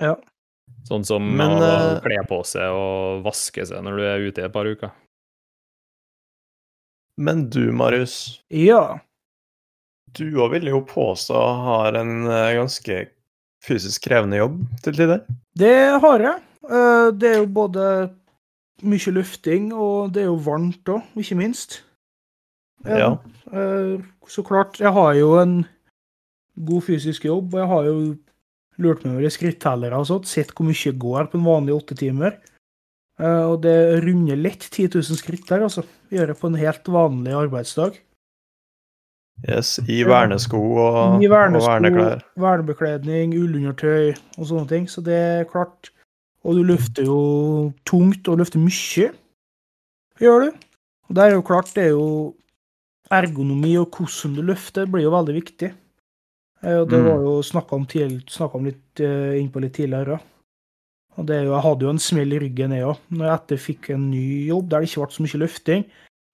Ja. Sånn som Men, å eh, kle på seg og vaske seg når du er ute i et par uker. Men du, Marius, Ja. du òg vil jo påstå har en eh, ganske fysisk krevende jobb til tider. Det har jeg. Eh, Det er jo både mye lufting, og det er jo varmt òg, ikke minst. Ja. eh, Så klart, jeg har jo en god fysisk jobb, og jeg har jo lurt meg over i skrittellere og sånt, sett hvor mye jeg går på en vanlig åtte timer. Eh, Og det runder lett 10 000 skritt der, altså. Gjør det på en helt vanlig arbeidsdag. Yes, I vernesko og, I og vernesko, verneklær. vernebekledning, ullundertøy og sånne ting. Så det er klart. Og du løfter jo tungt og løfter mye. Gjør du. Og det er jo klart, det er jo ergonomi og hvordan du løfter, blir jo veldig viktig. Eh, Og det Mm. var jo snakka om, om litt uh, innpå litt tidligere. Og det er jo, jeg hadde jo en smell i ryggen, jeg òg, når jeg etter fikk en ny jobb der det ikke ble så mye løfting,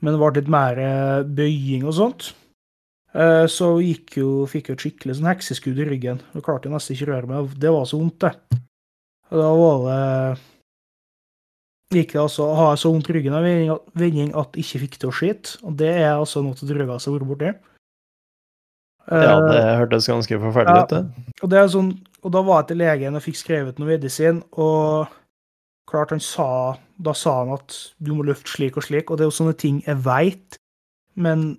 men det ble litt mer eh, bøying og sånt. Eh, Så gikk jo, fikk jo et skikkelig sånn hekseskudd i ryggen. Jeg klarte jo nesten ikke å røre meg. Det var så vondt, det. Og da var det Gikk det altså å ha så vondt i ryggen av vending- at jeg ikke fikk til å skite. Og det er altså noe til det drøyeste jeg har vært borti. Ja, Eh, det hørtes ganske forferdelig Ja. ut, det. og, det er sånn, og da var jeg til legen og fikk skrevet noe medisin, og klart han sa Da sa han at du må løfte slik og slik, og det er jo sånne ting jeg veit, men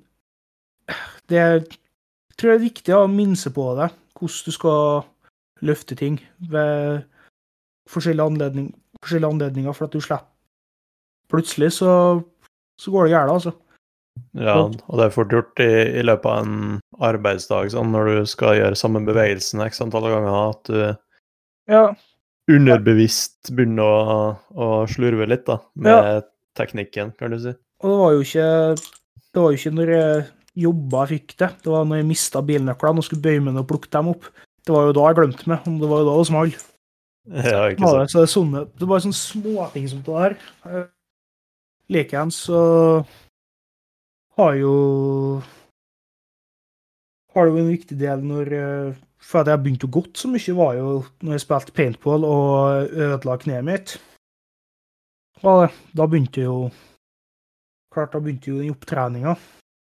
det er, jeg tror det er viktig å minse på det, hvordan du skal løfte ting ved forskjellige, anledning, forskjellige anledninger, for at du slipper Plutselig så, så går det gærent, altså. Ja, og det er fort gjort i, i løpet av en arbeidsdag, sånn når du skal gjøre samme bevegelsen x antall ganger, at du Ja, underbevisst begynner å, å slurve litt da, med teknikken, kan du si. Og det var jo ikke Det var jo ikke når jeg jobba jeg fikk det. Det var når jeg mista bilnøklene og skulle bøye meg ned og plukke dem opp. Det var jo da jeg glemte meg. om Det var jo da det smalt. Ja, ikke sant. så det er sånne Det er bare sånne småting som det der. Eh, Likeens så har jo Har det jo en viktig del når eh, For at jeg begynte å gått så mye, var jo når jeg spilte paintball og ødela kneet mitt. Og da begynte jo Klart, da begynte jo den opptreninga.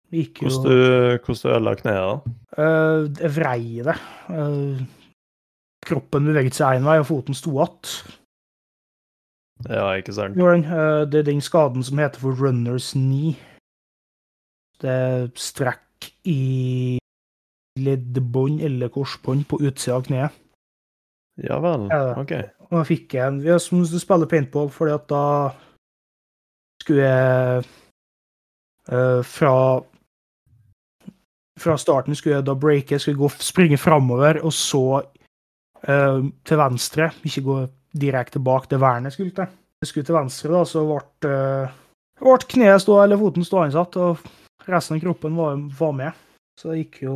Hvordan du, ødela kneet da? Eh, Jeg vrei det. Eh, kroppen beveget seg én vei, og foten sto att. Ja, ikke sant. Eh, Det er den skaden som heter for runners knee. Det er strekk i leddbånd eller korsbånd på utsida av kneet. Ja vel, ok. Og da fikk jeg en Vi har som å spille paintball, fordi at da skulle jeg eh, fra Fra starten skulle jeg da breake, skulle jeg gå, springe framover, og så til venstre. Ikke gå direkte bak det vernet skulle til. Jeg skulle til venstre, da, så ble, uh, ble kneet stå, eller foten stående satt, og resten av kroppen var, var med. Så det gikk jo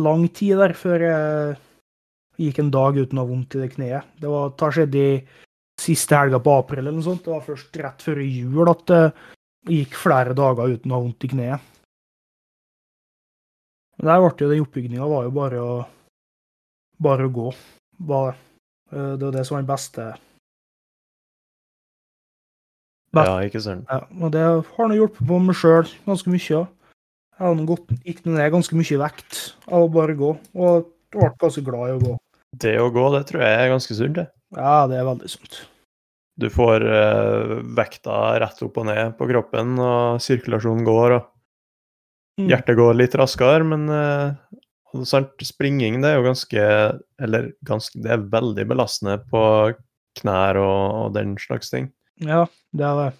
lang tid der før jeg gikk en dag uten å ha vondt i det kneet. Det var, det skjedde i siste helga på april eller noe sånt. Det var først rett før jul at det gikk flere dager uten å ha vondt i kneet. Men der ble jo den oppbygninga bare å bare å gå. Bare. Eh, Det var det som var den beste Best- Ja, ikke sant. ja, og det har nå hjulpet på meg sjøl ganske mye. Jeg har gått gikk ned ganske mye vekt av å bare gå, og ble ganske glad i å gå. Det å gå, det tror jeg er ganske sunt. det. Ja, det er veldig sunt. Du får uh, vekta rett opp og ned på kroppen, og sirkulasjonen går, og Mm. hjertet går litt raskere, men sant, springing det er jo ganske Eller ganske, det er veldig belastende på knær og, og den slags ting. Ja, det er det.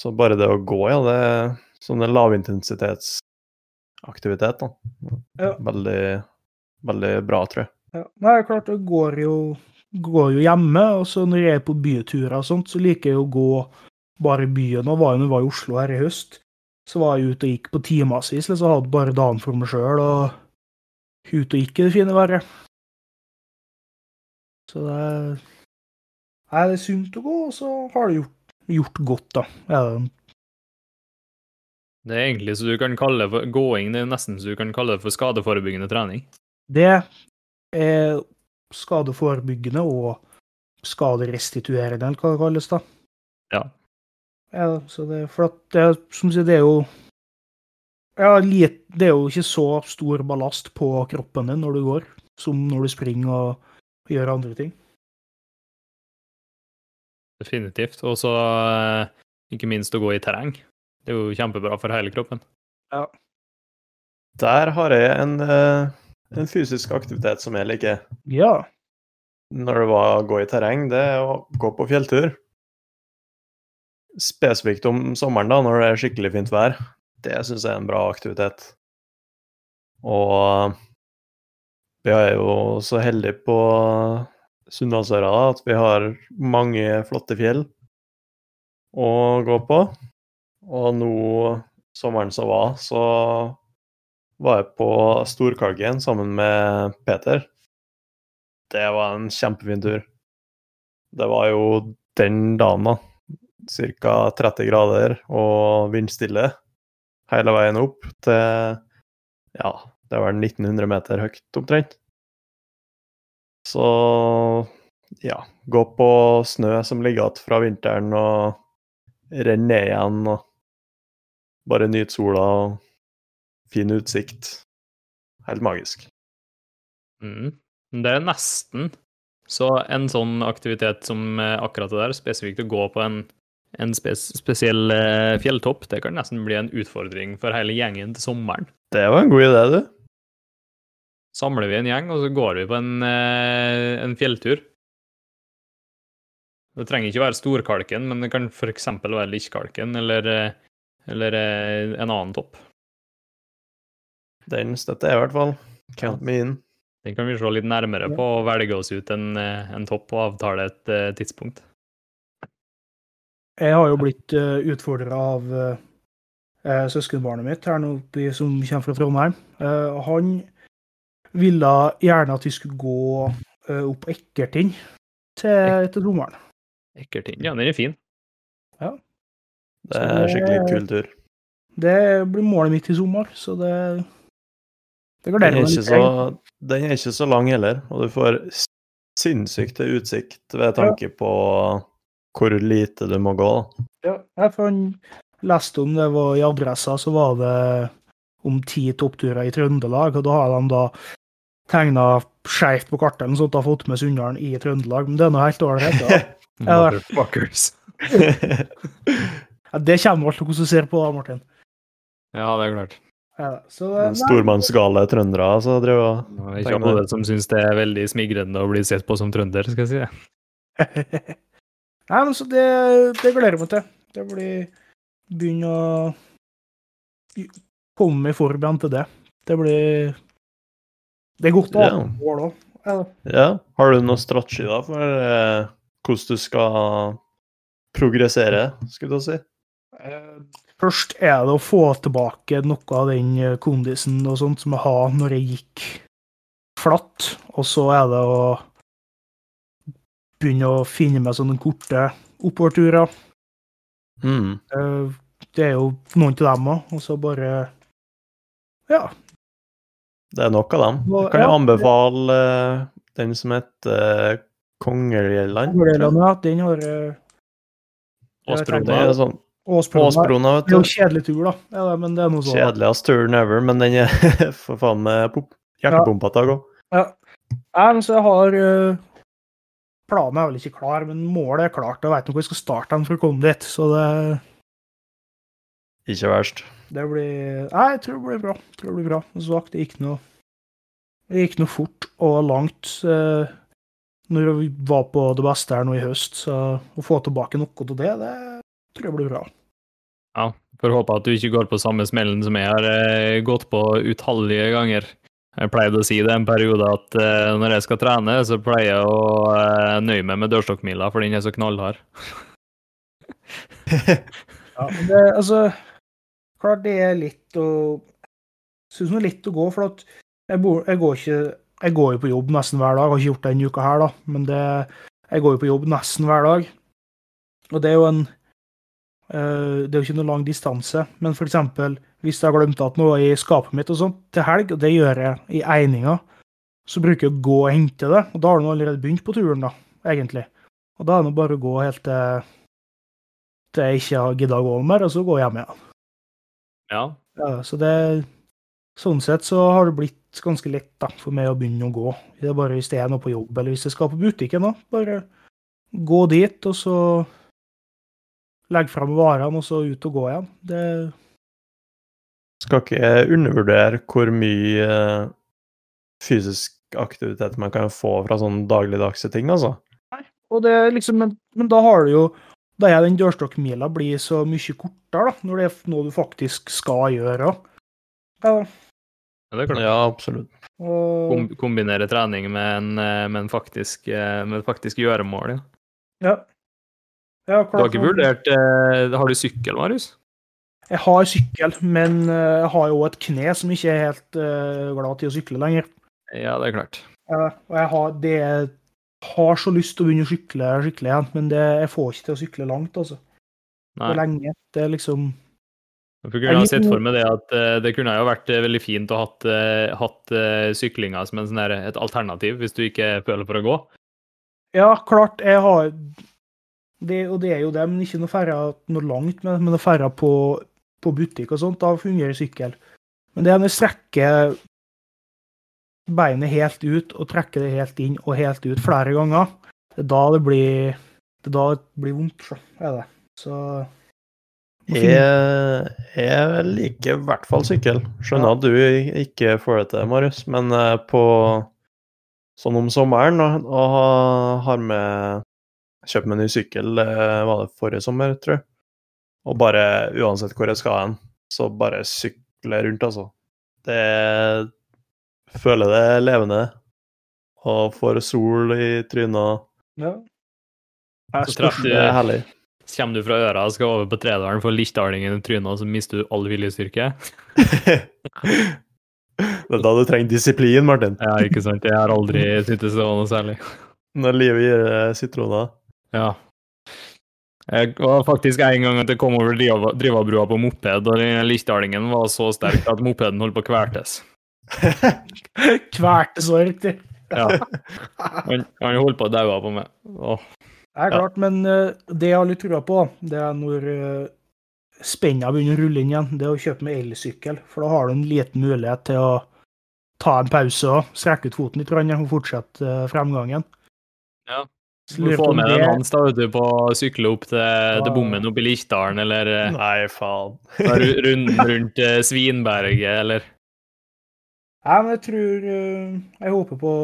Så bare det å gå, ja, det er sånn en lavintensitetsaktivitet, da. Ja. Veldig, veldig bra, tror jeg. Ja. Nei, klart, det går jo, går jo hjemme, og så når jeg er på byturer og sånt, så liker jeg å gå bare i byen. Og var jeg var i Oslo her i høst, så var jeg ute og gikk på timevis, liksom, hadde bare dagen for meg sjøl, og ute og gikk i det fine været. Så det er Nei, det er sunt å gå, og så har det gjort, gjort godt, da. Ja, Det er egentlig så du kan kalle for gåing, det er nesten så du kan kalle det for skadeforebyggende trening. det er skadeforebyggende og skaderestituerende, eller hva det kalles, da. Ja. Ja, så det, for at det, som sier, det er jo ja, Det er jo ikke så stor ballast på kroppen din når du går, som når du springer og gjør andre ting. Definitivt. Og så eh, ikke minst å gå i terreng. Det er jo kjempebra for hele kroppen. Ja. Der har jeg en, eh, en fysisk aktivitet som jeg liker. Ja. Når det var å gå i terreng, det er å gå på fjelltur. Spesifikt om sommeren, da, når det er skikkelig fint vær. Det syns jeg er en bra aktivitet. Og vi er jo så heldige på Sunndalsøra at vi har mange flotte fjell å gå på. Og nå, sommeren som var, så var jeg på Storkalgen sammen med Peter. Det var en kjempefin tur. Det var jo den dagen, da. Ca. 30 grader og vindstille hele veien opp til Ja, det var 1900 meter høyt omtrent. Så ja, gå på snø som ligger igjen fra vinteren, og renne ned igjen og bare nyte sola og fin utsikt. Helt magisk. Mm. Det er nesten så en sånn aktivitet som akkurat det der, spesifikt å gå på en, en spes spesiell eh, fjelltopp, det kan nesten bli en utfordring for hele gjengen til sommeren. Det var en god idé, du. Samler vi en gjeng, og så går vi på en, eh, en fjelltur. Det trenger ikke være Storkalken, men det kan f.eks. være Likkkalken eller, eh, eller en annen topp. Den støtter jeg i hvert fall. Count me in. Den kan vi se litt nærmere på og velge oss ut en, en topp og avtale et tidspunkt. Jeg har jo blitt uh, utfordra av eh, eh, søskenbarnet mitt her nå oppi, som kommer fra Trondheim. Uh, han ville gjerne at vi skulle gå uh, opp Ekkertind til, til sommeren. Ekkertind, ja, den er fin. Det er skikkelig kul tur. Det blir målet mitt i sommer, så det Det Den er, så, den er ikke så lang heller, og du får sinnssykt utsikt ved tanke på hvor lite du må gå. Ja, jeg fant, leste om det var i adressa, så var det om ti toppturer i Trøndelag, og da har de da tegna skeivt på kartet sånn at de har fått med Sunndalen i Trøndelag, men det er nå helt ålreit. da. <laughs> Ja. Motherfuckers. <laughs> Ja, det kommer alt til hvordan du ser på, da, Martin. Ja, det er klart. Ja, så, Stormannsgale trøndere så drev og Det er ikke alle som syns det er veldig smigrende å bli sett på som trønder, skal jeg si. <laughs> Nei, men så det, det gleder jeg meg til. Det blir Begynne å komme i form til det. Det blir Det er godt å ha Ja. mål òg. Ja. Har du noen strategi da for eh, hvordan du skal progressere, skulle du si? Eh, Først er det å få tilbake noe av den eh, kondisen og sånt som jeg har når jeg gikk flatt. Og så er det å begynne å finne meg sånne korte oppoverturer. Mm. Eh, Det er jo noen til dem òg, og så bare Ja. Det er nok av dem. Jeg Kan jeg ja. anbefale eh, den som heter Kongeljelland? Kongeland, ja, den har eh, Åsbrona. Det er sånn Åsbrona. Vet Det er jo du. kjedelig tur, da. Ja, det- men det er noe sånn. Kjedeligst turen ever, men den er <laughs> for faen meg pop- til å gå. Ja. Nei, men så jeg har eh, Planen er vel ikke klar, men målet er klart. Jeg vet ikke hvor jeg skal starte den for å komme dit. Så det, Ikke verst. det blir Nei, jeg tror det blir bra. Jeg tror det blir bra. Som sagt, det gikk noe Det gikk noe fort og langt eh, når vi var på det beste her nå i høst. Så å få tilbake noe av det, det tror jeg blir bra. Ja, får håpe at du ikke går på samme smellen som jeg har eh, gått på utallige ganger. Jeg pleide å si det en periode at uh, når jeg skal trene, så pleier jeg å uh, nøye meg med dørstokkmila, for den er så knallhard. <laughs> Ja, men det, altså Klart det er litt å Syns det litt å gå, for at jeg, bor, jeg går ikke Jeg går jo på jobb nesten hver dag. Har ikke gjort det denne uka her, da, men det, jeg går jo på jobb nesten hver dag. Og det er jo en uh, Det er jo ikke noe lang distanse, men for eksempel hvis jeg har glemt at noe i skapet mitt og sånt til helg, og det gjør jeg i eininga, så bruker jeg å gå og hente det, og da har du allerede begynt på turen, da, egentlig. Og da er det bare å gå helt til til jeg ikke har gidda å gå mer, og så gå hjem igjen. Ja, Ja, så det Sånn sett så har det blitt ganske lett da, for meg å begynne å gå. Det er bare hvis det er noe på jobb, eller hvis jeg skal på butikken, da. Bare gå dit, og så legge fram varene, og så ut og gå igjen. Det Skal ikke undervurdere hvor mye eh, fysisk aktivitet man kan få fra sånne dagligdagse ting, altså. Og det er liksom, men, men da har du jo Da er den dørstokkmila blir så mye kortere, da, når det er noe du faktisk skal gjøre. Ja, ja det er klart. Ja, absolutt. og, Kom, kombinere trening med en, eh, med en faktisk, eh, med et faktisk gjøremål. Ja. ja. Ja, Du har ikke vurdert Har du sykkel, Marius? Jeg har sykkel, men eh, jeg har jo et kne som ikke er helt eh, glad til å sykle lenger. Ja, det er klart. Og jeg har, det, har så lyst til å begynne å sykle skikkelig igjen, men det, jeg får ikke til å sykle langt, altså. Nei. For lenge. Det er liksom Jeg kunne ha sett for meg det at eh, det kunne jo vært veldig fint å hatt, hatt syklinga som en sånn der, et alternativ, hvis du ikke føler for å gå. Ja, klart, jeg har det, Og det er jo det, men ikke noe færre noe langt, men, men noe færre på, på butikk og sånt. Da fungerer sykkel. Men det er når du strekker beinet helt ut og trekker det helt inn og helt ut flere ganger, det er da det blir det da det blir vondt, så er det. Så Jeg, jeg liker i hvert fall sykkel. Skjønner Ja. at du ikke får det til, Marius, men eh, på sånn om sommeren og, og har med Kjøpt meg ny sykkel, eh, var det forrige sommer, tror jeg. Og bare uansett hvor jeg skal hen, så bare sykle rundt, altså. Det Føler det levende. Og får sol i trynet. Ja. Jeg Så traff du Det er herlig. Kommer du fra øra og skal over på Tredalen, får lichtdalingen i trynet, og så mister du all viljestyrke? <laughs> det er da du trenger disiplin, Martin. Ja, ikke sant? Jeg har aldri syntes det var noe særlig. Når livet gir sitroner. Ja. Jeg var faktisk en gang at jeg kom over Driva- Drivabrua på moped, og den lichtdalingen var så sterk at mopeden holdt på å kvertes. <laughs> kvertes var riktig. Ja. Han, han holdt på å daue på meg. Åh. Det er klart, men eh, det jeg har litt trua på, det er når uh, spenna begynner å rulle inn igjen, det er å kjøpe med elsykkel. For da har du en liten mulighet til å ta en pause og strekke ut foten litt og fortsette eh, fremgangen. Ja. Du får med deg en Hans da, vet du, på å sykle opp til, til bommen oppe i Lichtdalen, eller eh, Nei, faen. ru- runden rundt eh, Svinberget, eller Nei, men jeg tror eh, Jeg håper på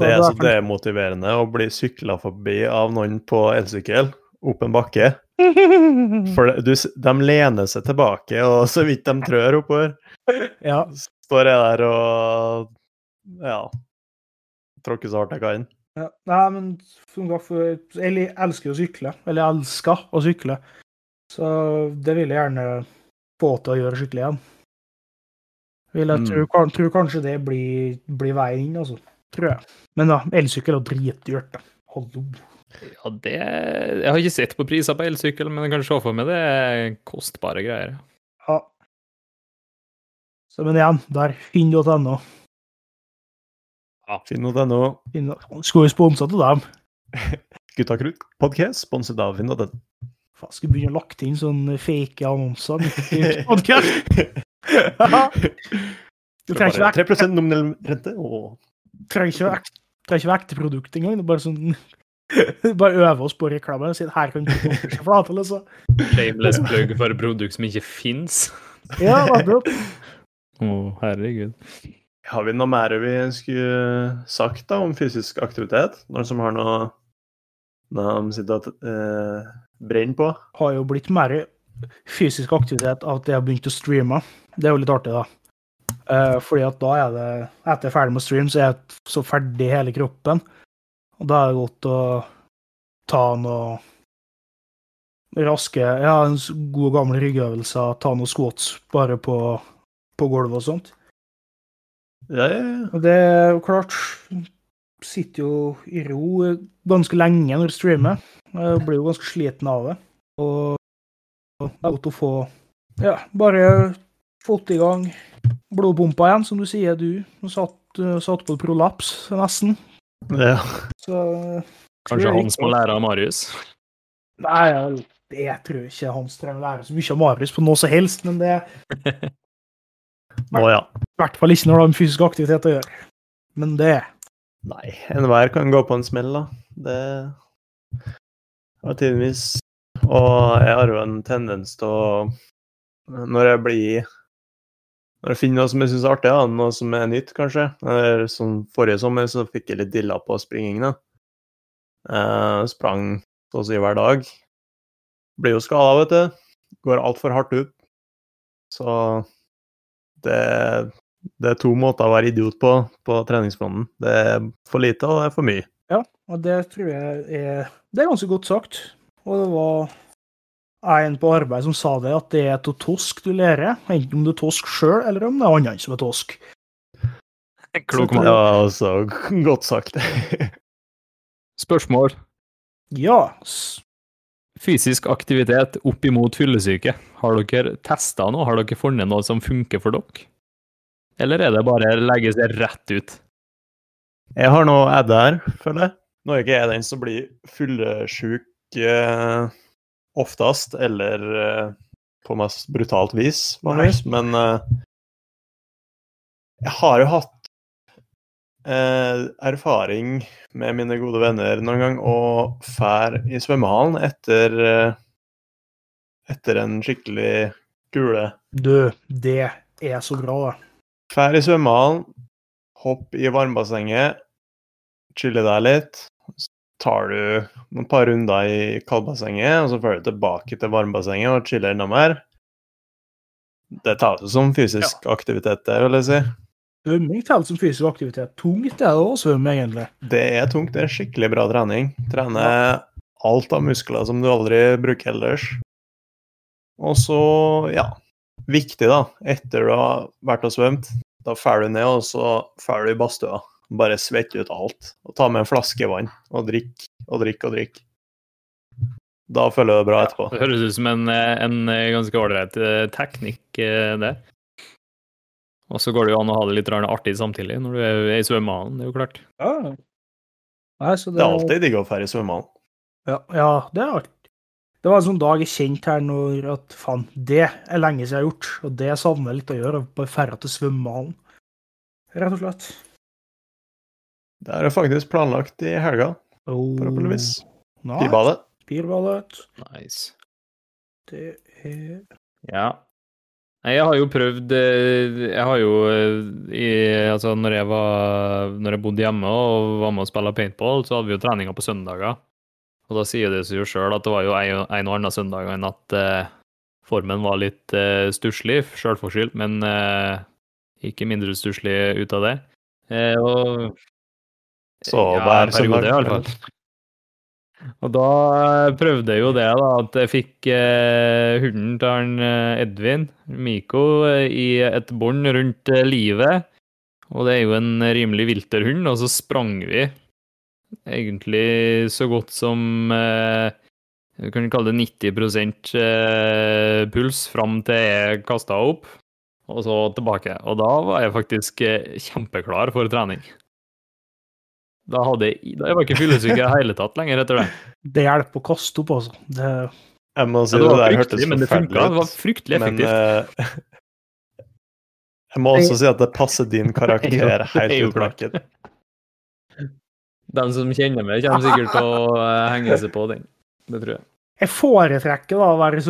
Det er så demotiverende å bli sykla forbi av noen på elsykkel opp en bakke. <laughs> For du, de lener seg tilbake, og så vidt de trør oppover, Ja. står jeg der og ja tråkker så hardt jeg kan. Ja. Nei, men som sagt, for- jeg elsker å sykle. Eller jeg elsker å sykle. Så det vil jeg gjerne få til å gjøre skikkelig igjen. Vil jeg Mm. tror, tror kanskje det blir, blir veien inn, altså. Tror jeg. Men da, elsykkel er dritdyrt. da. Hallo. Ja, det Jeg har ikke sett på priser på elsykkel, men jeg kan se for meg det er kostbare greier. Ja. Så, men igjen, der finn.no. Finn.no. Finn- Skulle jo sponsa til dem. <laughs> Gutta krutt podcast, sponset av Finn.no. Faen, skulle begynne å lagt inn sånne fake annonser. midt i podcast. <laughs> Du trenger ikke vekk 3 nominell rente og trenger ikke være ek- trenger ikke ekte produkt engang. Det er bare sånn <laughs> Bare øve oss på reklame. Si at her kan du få seg flate, liksom. Shameless plug for produkt som ikke fins. Ja, nettopp. Å, herregud. Har vi noe mer vi skulle sagt da om fysisk aktivitet? Noen som har noe, noe de sitter og eh, brenner på? Har jo blitt mer fysisk aktivitet av at jeg har begynt å streame. Det er jo litt artig, da. Eh, fordi at da er det Etter jeg er ferdig med stream, så er jeg så ferdig i hele kroppen. Og da er det godt å ta noe raske Ja, en god gammel ryggøvelse, Ta noen squats bare på, på gulvet og sånt. Ja, ja, ja. Og det er jo klart Sitter jo i ro ganske lenge når du streamer. Jeg blir jo ganske sliten av det. Og det er godt å få Ja, bare fått i gang blodpumpa igjen, som du sier, du. Du satt, satt på prolaps, nesten. ja. Så Kanskje han som må lære av Marius? Nei, jeg, tror ikke han trenger å lære så mye av Marius på noe som helst, men det <laughs> Å ja. i hvert fall ikke når det har med fysisk aktivitet å gjøre. Men det Nei, enhver kan gå på en smell, da. Det var tidvis Og jeg har jo en tendens til å Når jeg blir Når jeg finner noe som jeg syns er artig, da, noe som er nytt, kanskje Eller som Forrige sommer så fikk jeg litt dilla på springing. da. Eh, sprang så å si hver dag. Blir jo skada, vet du. Går altfor hardt ut. Så det det er to måter å være idiot på på treningsfronten. Det er for lite, og det er for mye. Ja, og det tror jeg er Det er ganske godt sagt. Og det var en på arbeid som sa det, at det er av tosk du lærer. Enten om du er tosk sjøl, eller om det er andre som er tosk. Klok mann. Det var også godt sagt. <laughs> Spørsmål. Ja. Fysisk aktivitet opp imot fyllesyke. Har dere testa noe? Har dere funnet noe som funker for dere? Eller er det bare å legge seg rett ut? Jeg har noe adde her, føler jeg. Nå er ikke jeg den som blir fyllesyk eh, oftest, eller eh, på mest brutalt vis, vanligvis, men eh, jeg har jo hatt eh, erfaring med mine gode venner noen gang og fær i svømmehallen etter eh, etter en skikkelig kule. Du, det er så bra. Fær i svømmehallen, hopp i varmbassenget, chille deg litt. Så tar du noen par runder i kaldbassenget, og så fører du tilbake til varmbassenget og chiller enda mer. Det tar du som fysisk aktivitet, det vil jeg si. Svømming teller som fysisk aktivitet. Tungt er det å svømme, egentlig. Det er tungt, det er skikkelig bra trening. Trener alt av muskler som du aldri bruker ellers. Og så, ja, viktig da, etter du har vært og svømt, da drar du ned, og så drar du i badstua. Bare svett ut alt. Og ta med en flaske vann, og drikk og drikk og drikk. Da føler du deg bra etterpå. Det høres ut som en, eh, en ganske ålreit eh, teknikk, eh, det. Og så går det jo an å ha det litt artig samtidig når du er i svømmehallen, det er jo klart. Ja. Nei, så Det er alltid digg å dra i svømmehallen. Ja, ja, det er artig. Det var en sånn dag jeg kjente her når at faen, det er lenge siden jeg har gjort, og det savner jeg litt å gjøre. Bare ferda til svømmehallen. Rett og slett. Det er faktisk planlagt i helga, Oh, forhåpentligvis. I Bilbadet. Pirbadet. Nice. Det er Ja. Nei, jeg har jo prøvd eh, Jeg har jo eh, i, Altså, når jeg var Når jeg bodde hjemme og var med og spilte paintball, så hadde vi jo treninger på søndager. Og da sier det seg jo sjøl at det var jo en, en og annen søndag enn at eh, formen var litt eh, stusslig, sjølforskyldt, men eh, ikke mindre stusslig ut av det. Eh, og Så ja, hver en periode, i alle fall. Og da eh, prøvde jeg jo det, da, at jeg fikk eh, hunden til han eh, Edvin, Miko, eh, i et bånd rundt livet. Og det er jo en rimelig vilter hund, og så sprang vi egentlig så godt som eh, Vi kan kalle det 90 eh, puls fram til jeg kasta opp, og så tilbake. Og da var jeg faktisk kjempeklar for trening. Da, hadde jeg, da jeg var ikke fyllesyk i det hele tatt lenger etter det. <laughs> Det hjelper å kaste opp, altså. Det, Jeg må si Ja, det, det der hørtes forferdelig ut. Det var fryktelig effektivt. Men eh, jeg må også si at det passer din <laughs> karakter er helt utmerket. Den som kjenner meg, kommer sikkert til å eh, henge seg på den. Det tror jeg. Jeg foretrekker da å være i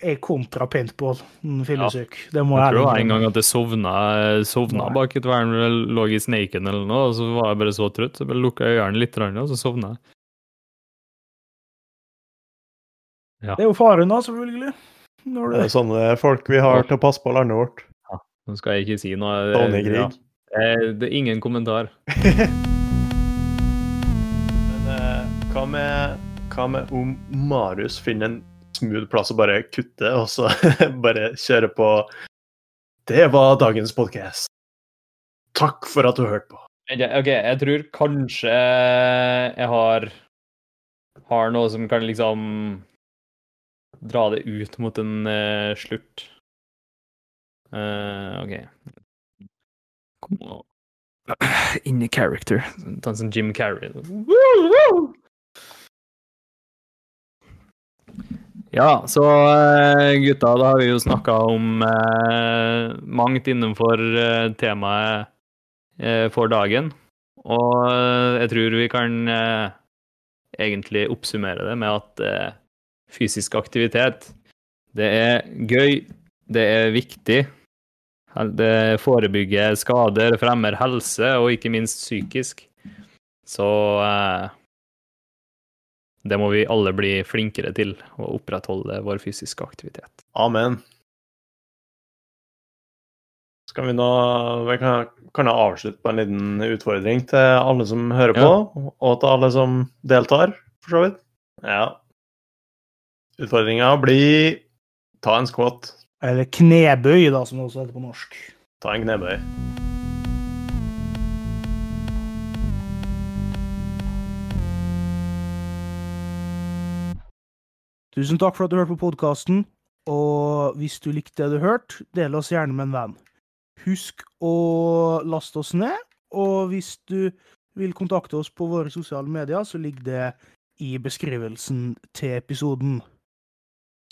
svømmehallen jeg kontra paintball. en Fyllesyk. Det må Jeg tror en gang at jeg sovna, sovna bak et vern, lå i snaken eller noe, og så var jeg bare så trøtt, så jeg bare lukka øynene litt, og så sovna jeg. Det er jo faren da, selvfølgelig. Når Det det er sånne folk vi har til å passe på landet vårt. Nå skal jeg ikke si noe. Tony Ja. Eh, Det er ingen kommentar. <laughs> Men eh, hva med, hva med om Marius finner en smooth plass å bare kutte, og så <laughs> bare kjøre på Det var dagens podkast. Takk for at du hørte på. Ok, jeg tror kanskje jeg har har noe som kan liksom dra det ut mot en uh, slutt. Uh, OK. Kom nå. <clears throat> In character. Ta en sånn Jim Carrey. Woo, woo! Ja, så eh, gutta, da har vi jo snakka om eh, mangt innenfor eh, temaet eh, for dagen. Og eh, jeg tror vi kan eh, egentlig oppsummere det med at fysisk aktivitet, det er gøy, det er viktig. Det forebygger skader, fremmer helse, og ikke minst psykisk. Så det må vi alle bli flinkere til, å opprettholde vår fysiske aktivitet. Amen. Skal vi nå vi kan, kan jeg avslutte på en liten utfordring til alle som hører på, og til alle som deltar, for så vidt? Ja. Utfordringa blir ta en squat, Eller knebøy, da, som det også heter på norsk. ta en knebøy. Tusen takk for at du hørte på podkasten. Og hvis du likte det du hørte, del oss gjerne med en venn. Husk å laste oss ned, og hvis du vil kontakte oss på våre sosiale medier, så ligger det i beskrivelsen til episoden.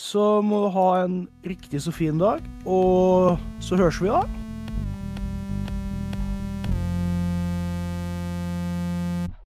Så må du ha en riktig så fin dag, og så høres vi da.